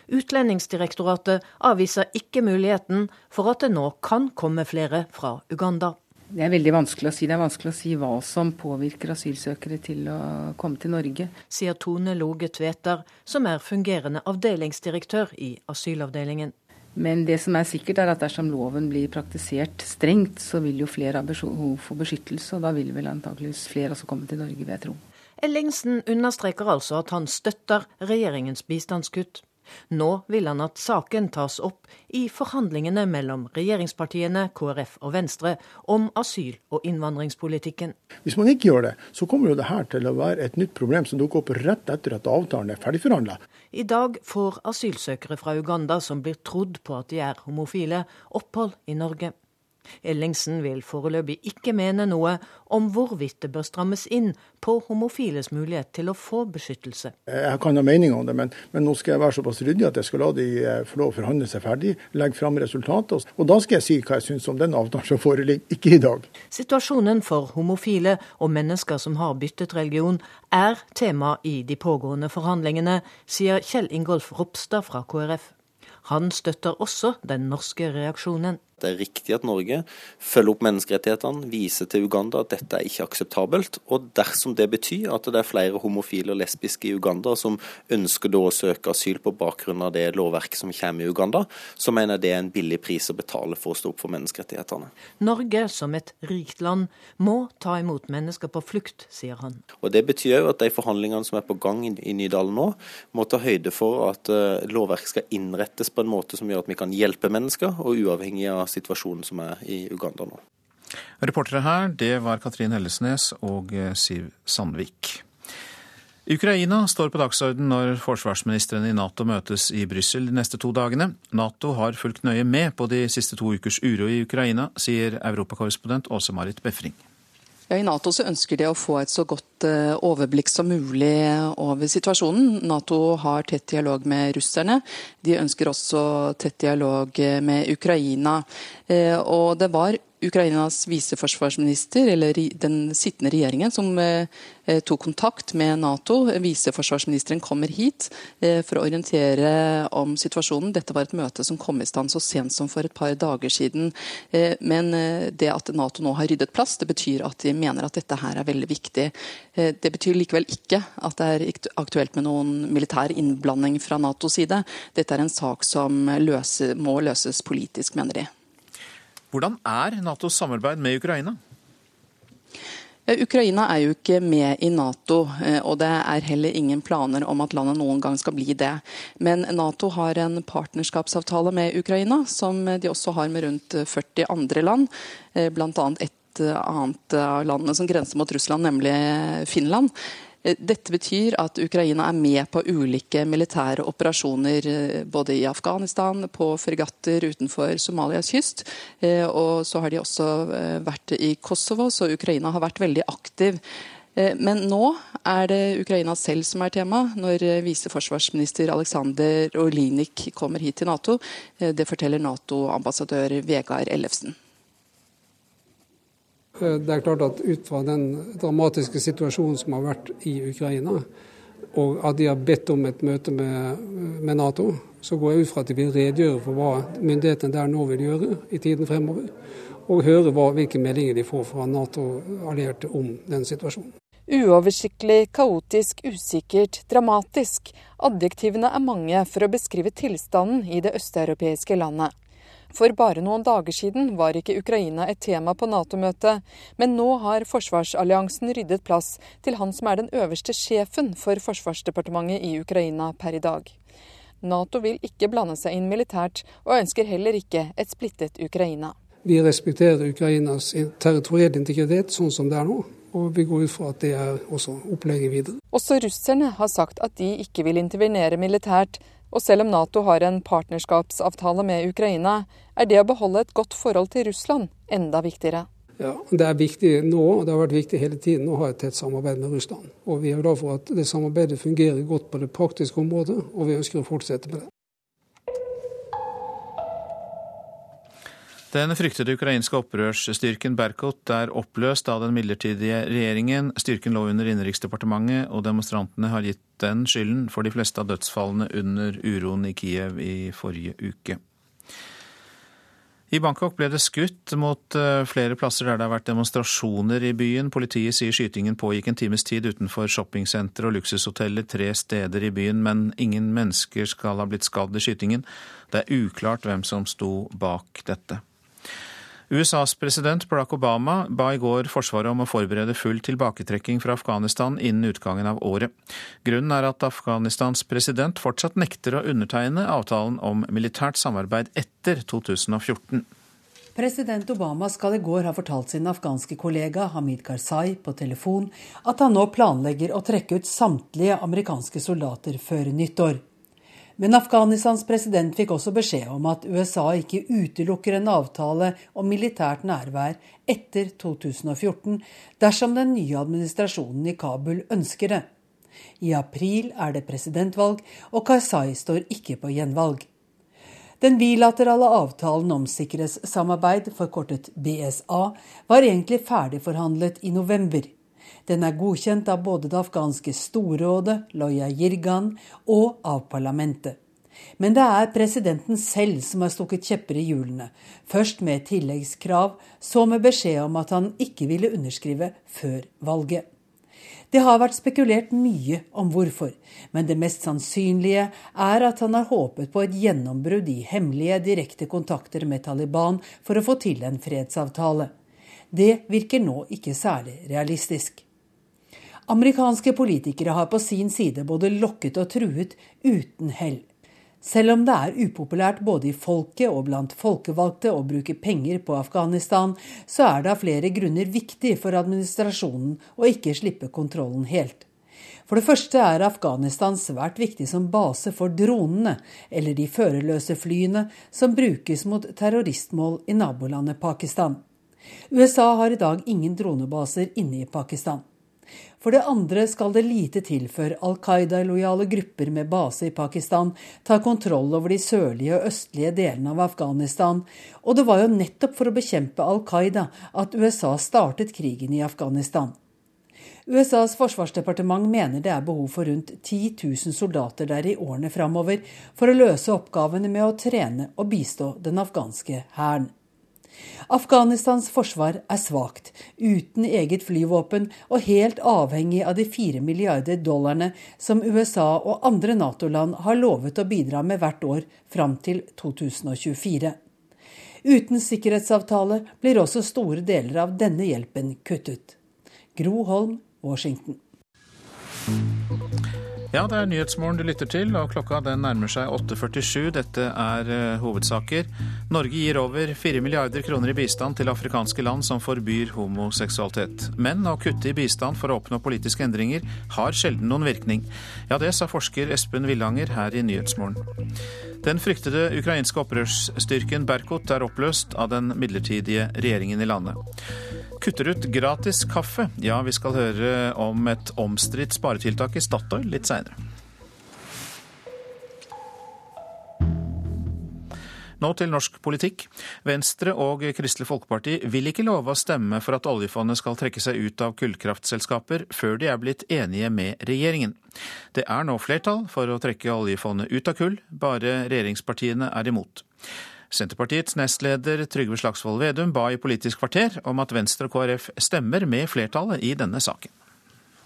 Utlendingsdirektoratet avviser ikke muligheten for at det nå kan komme flere fra Uganda. Det er veldig vanskelig å si. Det er vanskelig å si hva som påvirker asylsøkere til å komme til Norge. Sier Tone Loge Tveter, som er fungerende avdelingsdirektør i asylavdelingen. Men det som er sikkert er at dersom loven blir praktisert strengt, så vil jo flere ha behov for beskyttelse, og da vil vel antakeligvis flere også komme til Norge, vil jeg tro. Ellingsen understreker altså at han støtter regjeringens bistandskutt. Nå vil han at saken tas opp i forhandlingene mellom regjeringspartiene, KrF og Venstre om asyl- og innvandringspolitikken. Hvis man ikke gjør det, så kommer jo det her til å være et nytt problem som dukker opp rett etter at avtalen er ferdigforhandla. I dag får asylsøkere fra Uganda som blir trodd på at de er homofile, opphold i Norge. Ellingsen vil foreløpig ikke mene noe om hvorvidt det bør strammes inn på homofiles mulighet til å få beskyttelse. Jeg kan ha mening om det, men, men, nå skal jeg være såpass ryddig at jeg skal la de eh, få lov å forhandle seg ferdig, legge fram resultatet, og da skal jeg si hva jeg syns om den avtalen som foreligger, ikke i dag. Situasjonen for homofile og mennesker som har byttet religion, er tema i de pågående forhandlingene, sier Kjell Ingolf Ropstad fra KrF. Han støtter også den norske reaksjonen. Det er riktig at Norge følger opp menneskerettighetene, viser til Uganda at dette er ikke akseptabelt. Og dersom det betyr at det er flere homofile og lesbiske i Uganda som ønsker da å søke asyl på bakgrunn av det lovverket som kommer i Uganda, så mener jeg det er en billig pris å betale for å stå opp for menneskerettighetene. Norge som et rikt land må ta imot mennesker på flukt, sier han. Og Det betyr jo at de forhandlingene som er på gang i Nydalen nå, må ta høyde for at lovverk lovverket skal innrettes på en måte som gjør at vi kan hjelpe mennesker, og uavhengig av situasjonen som er i Uganda nå. Reportere her, det var Katrin Hellesnes og eh, Siv Sandvik. Ukraina står på dagsorden når forsvarsministrene i Nato møtes i Brussel de neste to dagene. Nato har fulgt nøye med på de siste to ukers uro i Ukraina, sier europakorrespondent Åse-Marit Befring. Ja, I Nato så ønsker de å få et så godt eh, overblikk som mulig over situasjonen. Nato har tett dialog med russerne. De ønsker også tett dialog med Ukraina. Eh, og det var Ukrainas viseforsvarsminister, eller den sittende regjeringen, som eh, eh, tok kontakt med Nato. Viseforsvarsministeren kommer hit eh, for å orientere om situasjonen. Dette var et møte som kom i stand så sent som for et par dager siden. Men det at Nato nå har ryddet plass, det betyr at de mener at dette her er veldig viktig. Det betyr likevel ikke at det er aktuelt med noen militær innblanding fra Natos side. Dette er en sak som løse, må løses politisk, mener de. Hvordan er Natos samarbeid med Ukraina? Ukraina er jo ikke med i Nato, eh, og det er heller ingen planer om at landet noen gang skal bli det. Men Nato har en partnerskapsavtale med Ukraina, som de også har med rundt 40 andre land. blant Bl.a. et annet av landene som grenser mot Russland, nemlig Finland. Eh, dette betyr at Ukraina er med på ulike militære operasjoner eh, både i Afghanistan, på fregatter utenfor Somalias kyst. Eh, og så har de også vært i Kosovo, så Ukraina har vært veldig aktiv. Men nå er det Ukraina selv som er tema, når viseforsvarsminister Aleksandr Olinik kommer hit til Nato. Det forteller Nato-ambassadør Vegard Ellefsen. Eh, det er klart at Ut fra den dramatiske situasjonen som har vært i Ukraina, og at de har bedt om et møte med, med Nato, så går jeg ut fra at de vil redegjøre for hva myndighetene der nå vil gjøre i tiden fremover. Og høre hva, hvilke meldinger de får fra Nato-allierte om den situasjonen. Uoversiktlig, kaotisk, usikkert, dramatisk. Adjektivene er mange for å beskrive tilstanden i det østeuropeiske landet. For bare noen dager siden var ikke Ukraina et tema på Nato-møtet, men nå har forsvarsalliansen ryddet plass til han som er den øverste sjefen for forsvarsdepartementet i Ukraina per i dag. Nato vil ikke blande seg inn militært, og ønsker heller ikke et splittet Ukraina. Vi respekterer Ukrainas territorielle integritet sånn som det er nå. Og vi går ut fra at det er også opplegget videre. Også russerne har sagt at de ikke vil intervenere militært, og selv om Nato har en partnerskapsavtale med Ukraina, er det å beholde et godt forhold til Russland enda viktigere. Ja, Det er viktig nå, og det har vært viktig hele tiden å ha et tett samarbeid med Russland. Og Vi er glad for at det samarbeidet fungerer godt på det praktiske området, og vi ønsker å fortsette med det. Den fryktede ukrainske opprørsstyrken Berkut er oppløst av den midlertidige regjeringen. Styrken lå under Innenriksdepartementet, og demonstrantene har gitt den skylden for de fleste av dødsfallene under uroen i Kiev i forrige uke. I Bangkok ble det skutt mot eh, flere plasser der det har vært demonstrasjoner i byen. Politiet sier skytingen pågikk en times tid utenfor shoppingsenteret og luksushoteller tre steder i byen, men ingen mennesker skal ha blitt skadd i skytingen. Det er uklart hvem som sto bak dette. USAs president Barack Obama ba i går Forsvaret om å forberede full tilbaketrekking fra Afghanistan innen utgangen av året. Grunnen er at Afghanistans president fortsatt nekter å undertegne avtalen om militært samarbeid etter 2014. President Obama skal i går ha fortalt sin afghanske kollega Hamid Karzai på telefon at han nå planlegger å trekke ut samtlige amerikanske soldater før nyttår. Men Afghanistans president fikk også beskjed om at USA ikke utelukker en avtale om militært nærvær etter 2014 dersom den nye administrasjonen i Kabul ønsker det. I april er det presidentvalg, og Karzai står ikke på gjenvalg. Den bilaterale avtalen om sikkerhetssamarbeid, forkortet BSA, var egentlig ferdigforhandlet i november. Den er godkjent av både det afghanske storrådet, Loya Jirgan, og av parlamentet. Men det er presidenten selv som har stukket kjepper i hjulene. Først med tilleggskrav, så med beskjed om at han ikke ville underskrive før valget. Det har vært spekulert mye om hvorfor, men det mest sannsynlige er at han har håpet på et gjennombrudd i hemmelige, direkte kontakter med Taliban for å få til en fredsavtale. Det virker nå ikke særlig realistisk. Amerikanske politikere har på sin side både lokket og truet uten hell. Selv om det er upopulært både i folket og blant folkevalgte å bruke penger på Afghanistan, så er det av flere grunner viktig for administrasjonen å ikke slippe kontrollen helt. For det første er Afghanistan svært viktig som base for dronene, eller de førerløse flyene som brukes mot terroristmål i nabolandet Pakistan. USA har i dag ingen dronebaser inne i Pakistan. For det andre skal det lite til før Al Qaida-lojale grupper med base i Pakistan tar kontroll over de sørlige og østlige delene av Afghanistan, og det var jo nettopp for å bekjempe Al Qaida at USA startet krigen i Afghanistan. USAs forsvarsdepartement mener det er behov for rundt 10 000 soldater der i årene framover for å løse oppgavene med å trene og bistå den afghanske hæren. Afghanistans forsvar er svakt, uten eget flyvåpen og helt avhengig av de fire milliarder dollarene som USA og andre Nato-land har lovet å bidra med hvert år fram til 2024. Uten sikkerhetsavtale blir også store deler av denne hjelpen kuttet. Gro Holm, Washington. Ja, det er Nyhetsmorgen du lytter til, og klokka den nærmer seg 8.47. Dette er uh, hovedsaker. Norge gir over 4 milliarder kroner i bistand til afrikanske land som forbyr homoseksualitet. Men å kutte i bistand for å oppnå politiske endringer har sjelden noen virkning. Ja, det sa forsker Espen Villanger her i Nyhetsmorgen. Den fryktede ukrainske opprørsstyrken Berkut er oppløst av den midlertidige regjeringen i landet kutter ut gratis kaffe. Ja, vi skal høre om et omstridt sparetiltak i Statoil litt seinere. Nå til norsk politikk. Venstre og Kristelig Folkeparti vil ikke love å stemme for at oljefondet skal trekke seg ut av kullkraftselskaper før de er blitt enige med regjeringen. Det er nå flertall for å trekke oljefondet ut av kull, bare regjeringspartiene er imot. Senterpartiets nestleder Trygve Slagsvold Vedum ba i Politisk kvarter om at Venstre og KrF stemmer med flertallet i denne saken.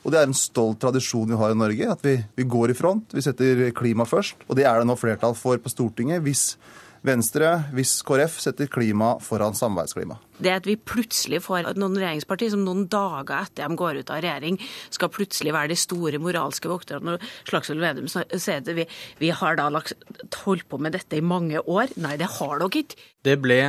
Og Det er en stolt tradisjon vi har i Norge, at vi, vi går i front. Vi setter klima først. Og det er det nå flertall for på Stortinget hvis Venstre, hvis KrF setter klima foran samarbeidsklima. Det at vi plutselig får noen regjeringspartier som noen dager etter de går ut av regjering, skal plutselig være de store moralske vokterne. Når Slagsvold Vedum sier at vi, vi har da holdt på med dette i mange år. Nei, det har dere ikke. Det ble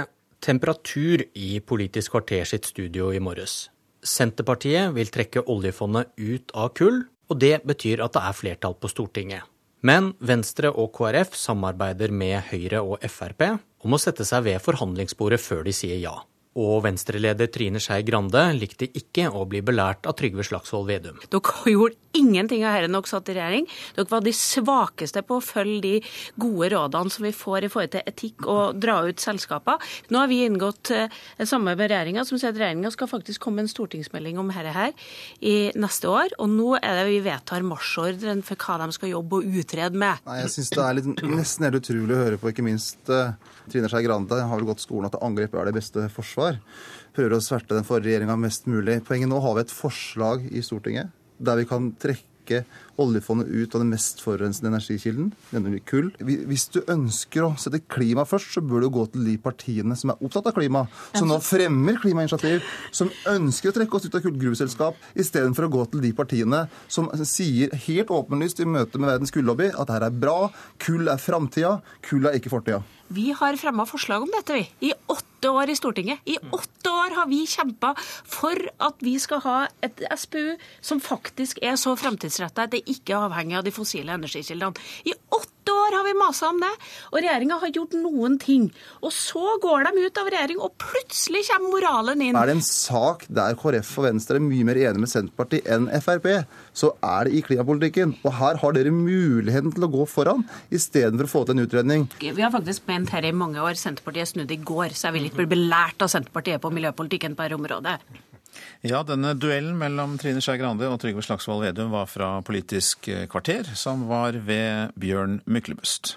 temperatur i Politisk kvarter sitt studio i morges. Senterpartiet vil trekke oljefondet ut av kull, og det betyr at det er flertall på Stortinget. Men Venstre og KrF samarbeider med Høyre og Frp om å sette seg ved forhandlingsbordet før de sier ja. Og Venstre-leder Trine Skei Grande likte ikke å bli belært av Trygve Slagsvold Vedum. Dere gjorde ingenting av dette når dere satt i regjering. Dere var de svakeste på å følge de gode rådene som vi får i forhold til etikk og dra ut selskaper. Nå har vi inngått et eh, samarbeid med regjeringa som sier at regjeringa skal faktisk komme med en stortingsmelding om dette her i neste år. Og nå er det vi vedtar marsjordren for hva de skal jobbe og utrede med. Nei, jeg synes det er litt, nesten helt utrolig å høre på, ikke minst uh, Trine Skei Grande har vel gått skolen at angrep er det beste forsvar. Prøver å sverte den forrige regjeringa mest mulig. Poenget nå har vi et forslag i Stortinget der vi kan trekke oljefondet ut av den mest forurensende energikilden, nemlig kull. Hvis du ønsker å sette klima først, så bør du gå til de partiene som er opptatt av klima, som nå fremmer klimainitiativ, som ønsker å trekke oss ut av kullgruveselskap, istedenfor å gå til de partiene som sier helt åpenlyst i møte med Verdens kullobby at dette er bra, kull er framtida, kull er ikke fortida. Vi har fremma forslag om dette, vi. I åtte år i Stortinget. I åtte år har vi kjempa for at vi skal ha et SPU som faktisk er så fremtidsretta at det ikke er avhengig av de fossile energikildene. I åtte åtte år har vi masa om det, og regjeringa har gjort noen ting. Og så går de ut av regjering, og plutselig kommer moralen inn. Er det en sak der KrF og Venstre er mye mer enige med Senterpartiet enn Frp, så er det i klimapolitikken. Og her har dere muligheten til å gå foran, istedenfor å få til en utredning. Vi har faktisk ment her i mange år. Senterpartiet snudde i går, så jeg vil ikke bli belært av Senterpartiet på miljøpolitikken på dette området. Ja, denne duellen mellom Trine Skei Grande og Trygve Slagsvold Vedum var fra Politisk kvarter, som var ved Bjørn Myklebust.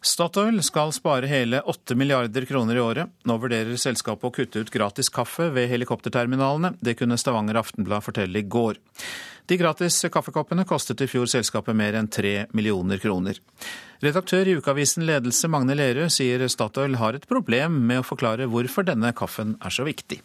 Statoil skal spare hele 8 milliarder kroner i året. Nå vurderer selskapet å kutte ut gratis kaffe ved helikopterterminalene. Det kunne Stavanger Aftenblad fortelle i går. De gratis kaffekoppene kostet i fjor selskapet mer enn 3 millioner kroner. Redaktør i ukeavisen Ledelse Magne Lerøe sier Statoil har et problem med å forklare hvorfor denne kaffen er så viktig.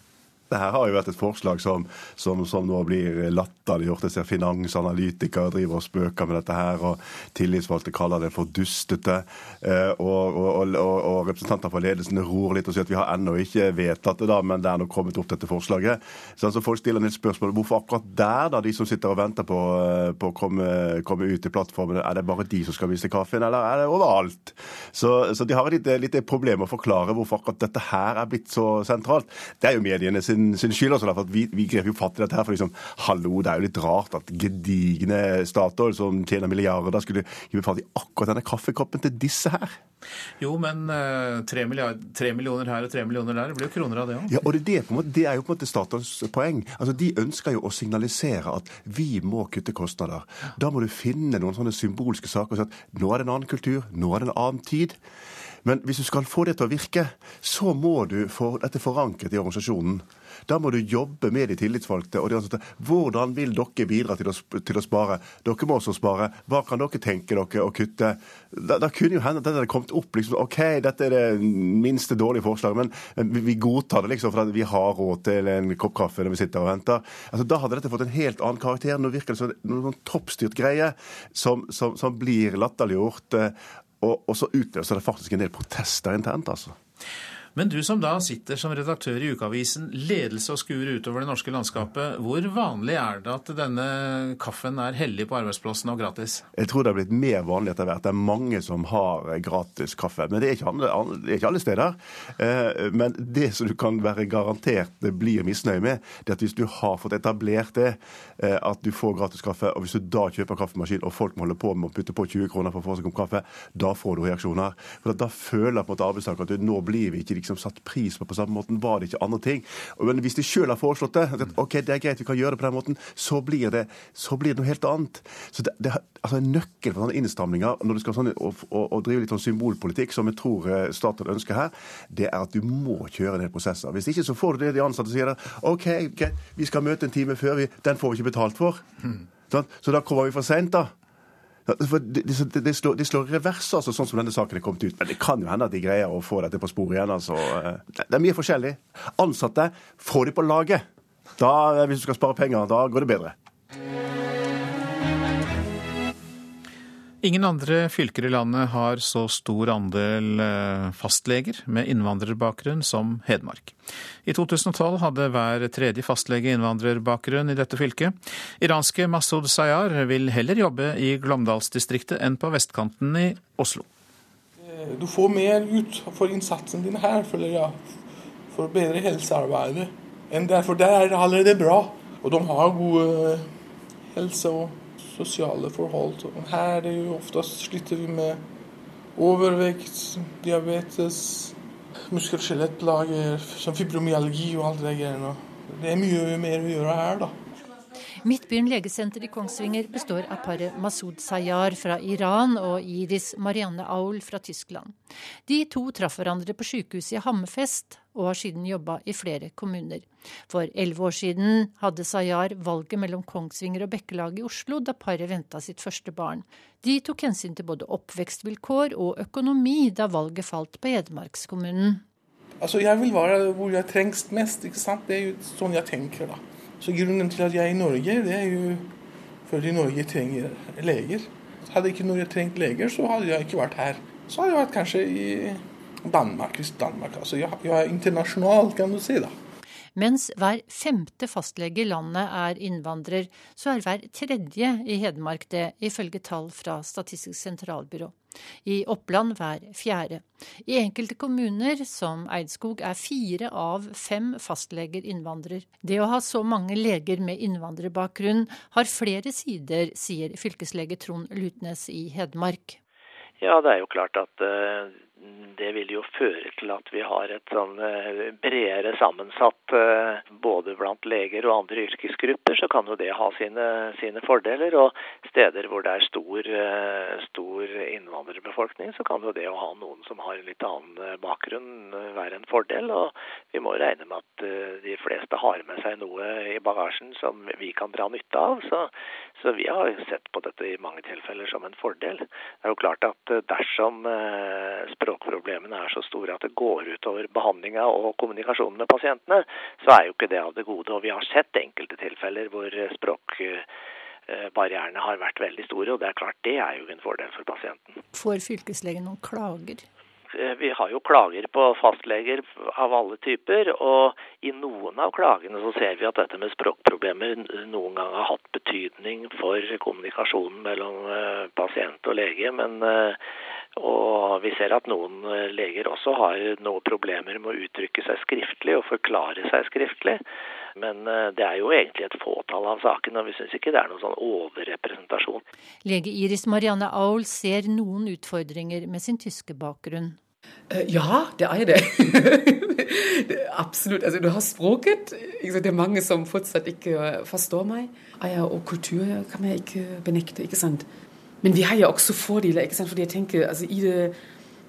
Det her har jo vært et forslag som, som, som nå blir latterliggjort. Jeg ser finansanalytikere driver og spøker med dette her, og tillitsvalgte kaller det for dustete. Eh, og, og, og, og, representanter for ledelsen ror litt og sier at vi har ennå ikke vedtatt det, da, men det er nå kommet opp dette forslaget. Så altså, Folk stiller litt spørsmål hvorfor akkurat der, da, de som sitter og venter på, eh, på å komme, komme, ut i plattformene, er det bare de som skal vise kaffen, eller er det overalt? Så, så de har et lite, lite problem å forklare hvorfor akkurat dette her er blitt så sentralt. Det er jo mediene sin sin, skyld. også, for vi, vi grep jo fatt i dette her. for liksom, hallo, Det er jo litt rart at gedigne Statoil, som tjener milliarder, skulle gripe fatt i akkurat denne kaffekoppen til disse her. Jo, men eh, tre, millioner her og tre millioner der, det blir jo kroner av det òg. Ja, og det, det, måte, det, er jo på en måte Statoils poeng. Altså, De ønsker jo å signalisere at vi må kutte kostnader. Da må du finne noen sånne symbolske saker og si at nå er det en annen kultur, nå er det en annen tid. Men hvis du skal få det til å virke, så må du få dette forankret i organisasjonen. Da må du jobbe med de tillitsvalgte. og de ansatte. Hvordan vil dere bidra til å, til å, spare? Dere må også spare. Hva kan dere tenke dere å kutte? Da, da kunne jo hende at det hadde kommet opp. liksom, OK, dette er det minste dårlige forslaget, men vi, godtar det liksom for at vi har råd til en kopp kaffe når vi sitter og venter. Altså, Da hadde dette fått en helt annen karakter. Nå virker det som noen toppstyrt greie som, som, som blir latterliggjort. Eh, og, og så utløser det faktisk en del protester internt, altså. Men du som da sitter som redaktør i ukeavisen Ledelse og skuer utover det norske landskapet, hvor vanlig er det at denne kaffen er hellig på arbeidsplassen og gratis? Jeg tror det har blitt mer vanlig etter hvert. Det er mange som har gratis kaffe. Men det er ikke alle, er ikke alle steder. Eh, men det som du kan være garantert blir misnøye med, det er at hvis du har fått etablert det, eh, at du får gratis kaffe, og hvis du da kjøper kaffemaskin og folk må holde på med å putte på 20 kroner for å få seg en kopp kaffe, da får du reaksjoner. For Da føler på en måte arbeidstaker at nå blir vi ikke liksom satt pris på på samme måten. Var det ikke andre ting? Men hvis de sjøl har foreslått det, at ok, det er greit, vi kan gjøre det på den måten, så blir det, så blir det noe helt annet. Så det, det, altså En nøkkel for sånne innstramninger når du skal sånn, og, og, og drive litt sånn symbolpolitikk, som jeg tror eh, Statoil ønsker her, det er at du må kjøre ned prosesser. Hvis ikke så får du det de ansatte sier. OK, greit, vi skal møte en time før, vi, den får vi ikke betalt for. Mm. Så da kommer vi for seint, da. For de, de, de, slår, de slår revers, altså, sånn som denne saken er kommet ut. Men det kan jo hende at de greier å få dette på sporet igjen. altså. Det er mye forskjellig. Ansatte, få de på laget. Da, Hvis du skal spare penger, da går det bedre. Ingen andre fylker i landet har så stor andel eh, fastleger med innvandrerbakgrunn som Hedmark. I 2012 hadde hver tredje fastlege innvandrerbakgrunn i dette fylket. Iranske Masud Sayar vil heller jobbe i Glåmdalsdistriktet enn på vestkanten i Oslo. Eh, du får mer ut for innsatsen din her, føler jeg. for bedre helsearbeidet enn der, for der er det allerede bra. Og de har god helse- og sosiale forhold. Her er det jo oftest sliter vi med overvekt, diabetes, muskel- og skjelettplager, fibromyalgi og alt det greiene. Det er mye mer å gjøre her, da. Midtbyen legesenter i Kongsvinger består av paret Masud Sayar fra Iran og Iris Marianne Aul fra Tyskland. De to traff hverandre på sykehuset i Hammerfest og har siden jobba i flere kommuner. For elleve år siden hadde Sayar valget mellom Kongsvinger og Bekkelaget i Oslo da paret venta sitt første barn. De tok hensyn til både oppvekstvilkår og økonomi da valget falt på Hedmarkskommunen. Altså, jeg vil være hvor jeg trengs mest. ikke sant? Det er jo sånn jeg tenker, da. Så grunnen til at jeg er i Norge, det er jo fordi Norge trenger leger. Hadde ikke Norge trengt leger, så hadde jeg ikke vært her. Så hadde jeg vært kanskje i Danmark, hvis Danmark altså jeg, jeg er internasjonal, kan du si, da. Mens hver femte fastlege i landet er innvandrer, så er hver tredje i Hedmark det, ifølge tall fra Statistisk sentralbyrå. I Oppland hver fjerde. I enkelte kommuner, som Eidskog, er fire av fem fastleger innvandrer. Det å ha så mange leger med innvandrerbakgrunn har flere sider, sier fylkeslege Trond Lutnes i Hedmark. Ja, det er jo klart at uh, det vil jo føre til at vi har et sånn uh, bredere sammensatt uh, både blant leger og andre yrkesgrupper, så kan jo det ha sine, sine fordeler. Og steder hvor det er stor, stor, innvandrerbefolkning, så kan jo det å ha noen som har en litt annen bakgrunn være en fordel. Og vi må regne med at de fleste har med seg noe i bagasjen som vi kan dra nytte av. Så, så vi har sett på dette i mange tilfeller som en fordel. Det er jo klart at dersom eh, språkproblemene er så store at det går utover behandlinga og kommunikasjonen med pasientene, så er jo ikke det av det gode. Og vi har sett enkelte tilfeller hvor språkbarrierene har vært veldig store, og det er klart det er jo en fordel for pasienten. Får fylkeslegen noen klager? Vi har jo klager på fastleger av alle typer, og i noen av klagene så ser vi at dette med språkproblemer noen gang har hatt betydning for kommunikasjonen mellom pasient og lege. men og vi ser at noen leger også har noen problemer med å uttrykke seg skriftlig og forklare seg skriftlig. Men det er jo egentlig et fåtall av sakene, og vi syns ikke det er noen sånn overrepresentasjon. Lege Iris Marianne Aul ser noen utfordringer med sin tyske bakgrunn. Ja, det er det. Absolutt. Altså, du har språket. Det er mange som fortsatt ikke forstår meg. Og kultur kan jeg ikke benekte. ikke sant? Men vi har jo også fordeler. ikke sant? Fordi jeg tenker, altså, i, det,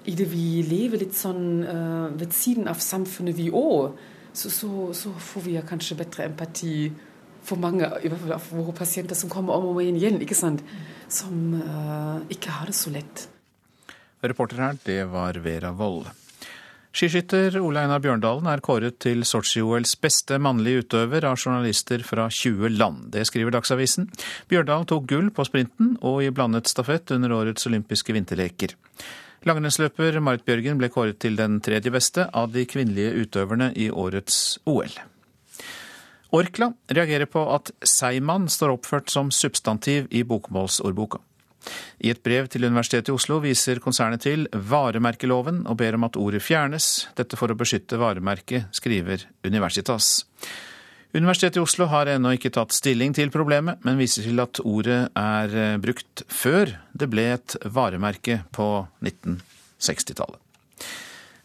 i det vi lever litt sånn uh, ved siden av samfunnet, vi òg, så, så, så, får vi kanskje bedre empati for mange av våre pasienter som kommer om og om igjen, ikke sant? som uh, ikke har det så lett. Reporter her, det var Vera Wold. Skiskytter Ole Einar Bjørndalen er kåret til Sotsji-OLs beste mannlige utøver av journalister fra 20 land. Det skriver Dagsavisen. Bjørndalen tok gull på sprinten og i blandet stafett under årets olympiske vinterleker. Langrennsløper Marit Bjørgen ble kåret til den tredje beste av de kvinnelige utøverne i årets OL. Orkla reagerer på at seigmann står oppført som substantiv i bokmålsordboka. I et brev til Universitetet i Oslo viser konsernet til varemerkeloven og ber om at ordet fjernes, dette for å beskytte varemerket, skriver Universitas. Universitetet i Oslo har ennå ikke tatt stilling til problemet, men viser til at ordet er brukt før det ble et varemerke på 1960-tallet.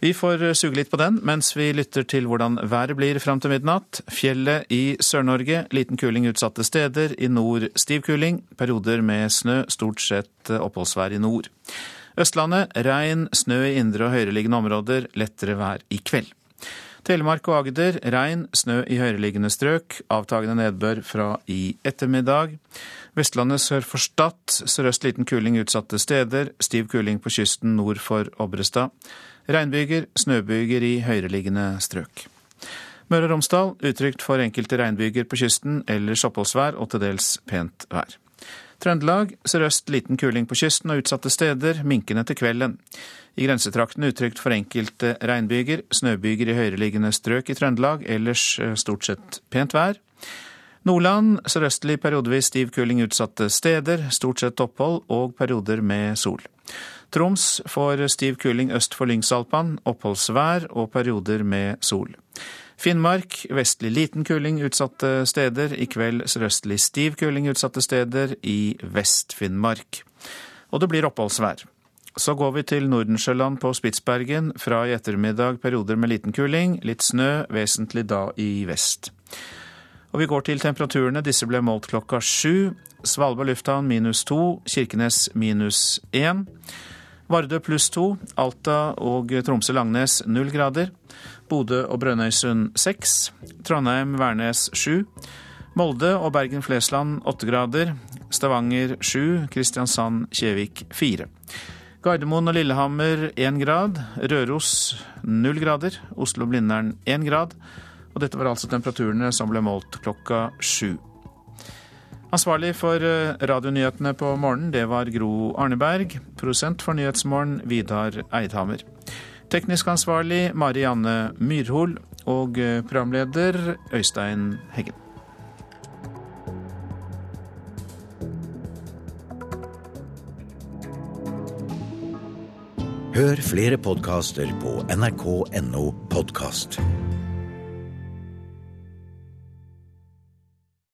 Vi får suge litt på den mens vi lytter til hvordan været blir fram til midnatt. Fjellet i Sør-Norge, liten kuling utsatte steder. I nord stiv kuling, perioder med snø, stort sett oppholdsvær i nord. Østlandet regn, snø i indre og høyereliggende områder, lettere vær i kveld. Telemark og Agder regn, snø i høyereliggende strøk, avtagende nedbør fra i ettermiddag. Vestlandet sør for Stad, sørøst liten kuling utsatte steder, stiv kuling på kysten nord for Obrestad. Regnbyger, snøbyger i høyereliggende strøk. Møre og Romsdal utrygt for enkelte regnbyger på kysten, ellers oppholdsvær og til dels pent vær. Trøndelag sørøst liten kuling på kysten og utsatte steder, minkende til kvelden. I grensetraktene utrygt for enkelte regnbyger, snøbyger i høyereliggende strøk i Trøndelag, ellers stort sett pent vær. Nordland sørøstlig periodevis stiv kuling utsatte steder, stort sett opphold og perioder med sol. Troms får stiv kuling øst for Lyngsalpan, oppholdsvær og perioder med sol. Finnmark vestlig liten kuling utsatte steder. I kveld sørøstlig stiv kuling utsatte steder i Vest-Finnmark. Og det blir oppholdsvær. Så går vi til Nordensjøland på Spitsbergen. Fra i ettermiddag perioder med liten kuling, litt snø, vesentlig da i vest. Og vi går til temperaturene. Disse ble målt klokka sju. Svalbard lufthavn minus to, Kirkenes minus én. Vardø pluss to, Alta og Tromsø-Langnes null grader. Bodø og Brønnøysund seks. Trondheim-Værnes sju. Molde og Bergen-Flesland åtte grader. Stavanger sju. Kristiansand-Kjevik fire. Gardermoen og Lillehammer én grad. Røros null grader. Oslo-Blindern én grad. Og dette var altså temperaturene som ble målt klokka sju. Ansvarlig for eh, radionyhetene på morgenen, det var Gro Arneberg. Prosent for Nyhetsmorgen, Vidar Eidhammer. Teknisk ansvarlig Marianne Myrhol. Og eh, programleder Øystein Heggen. Hør flere podkaster på nrk.no podkast.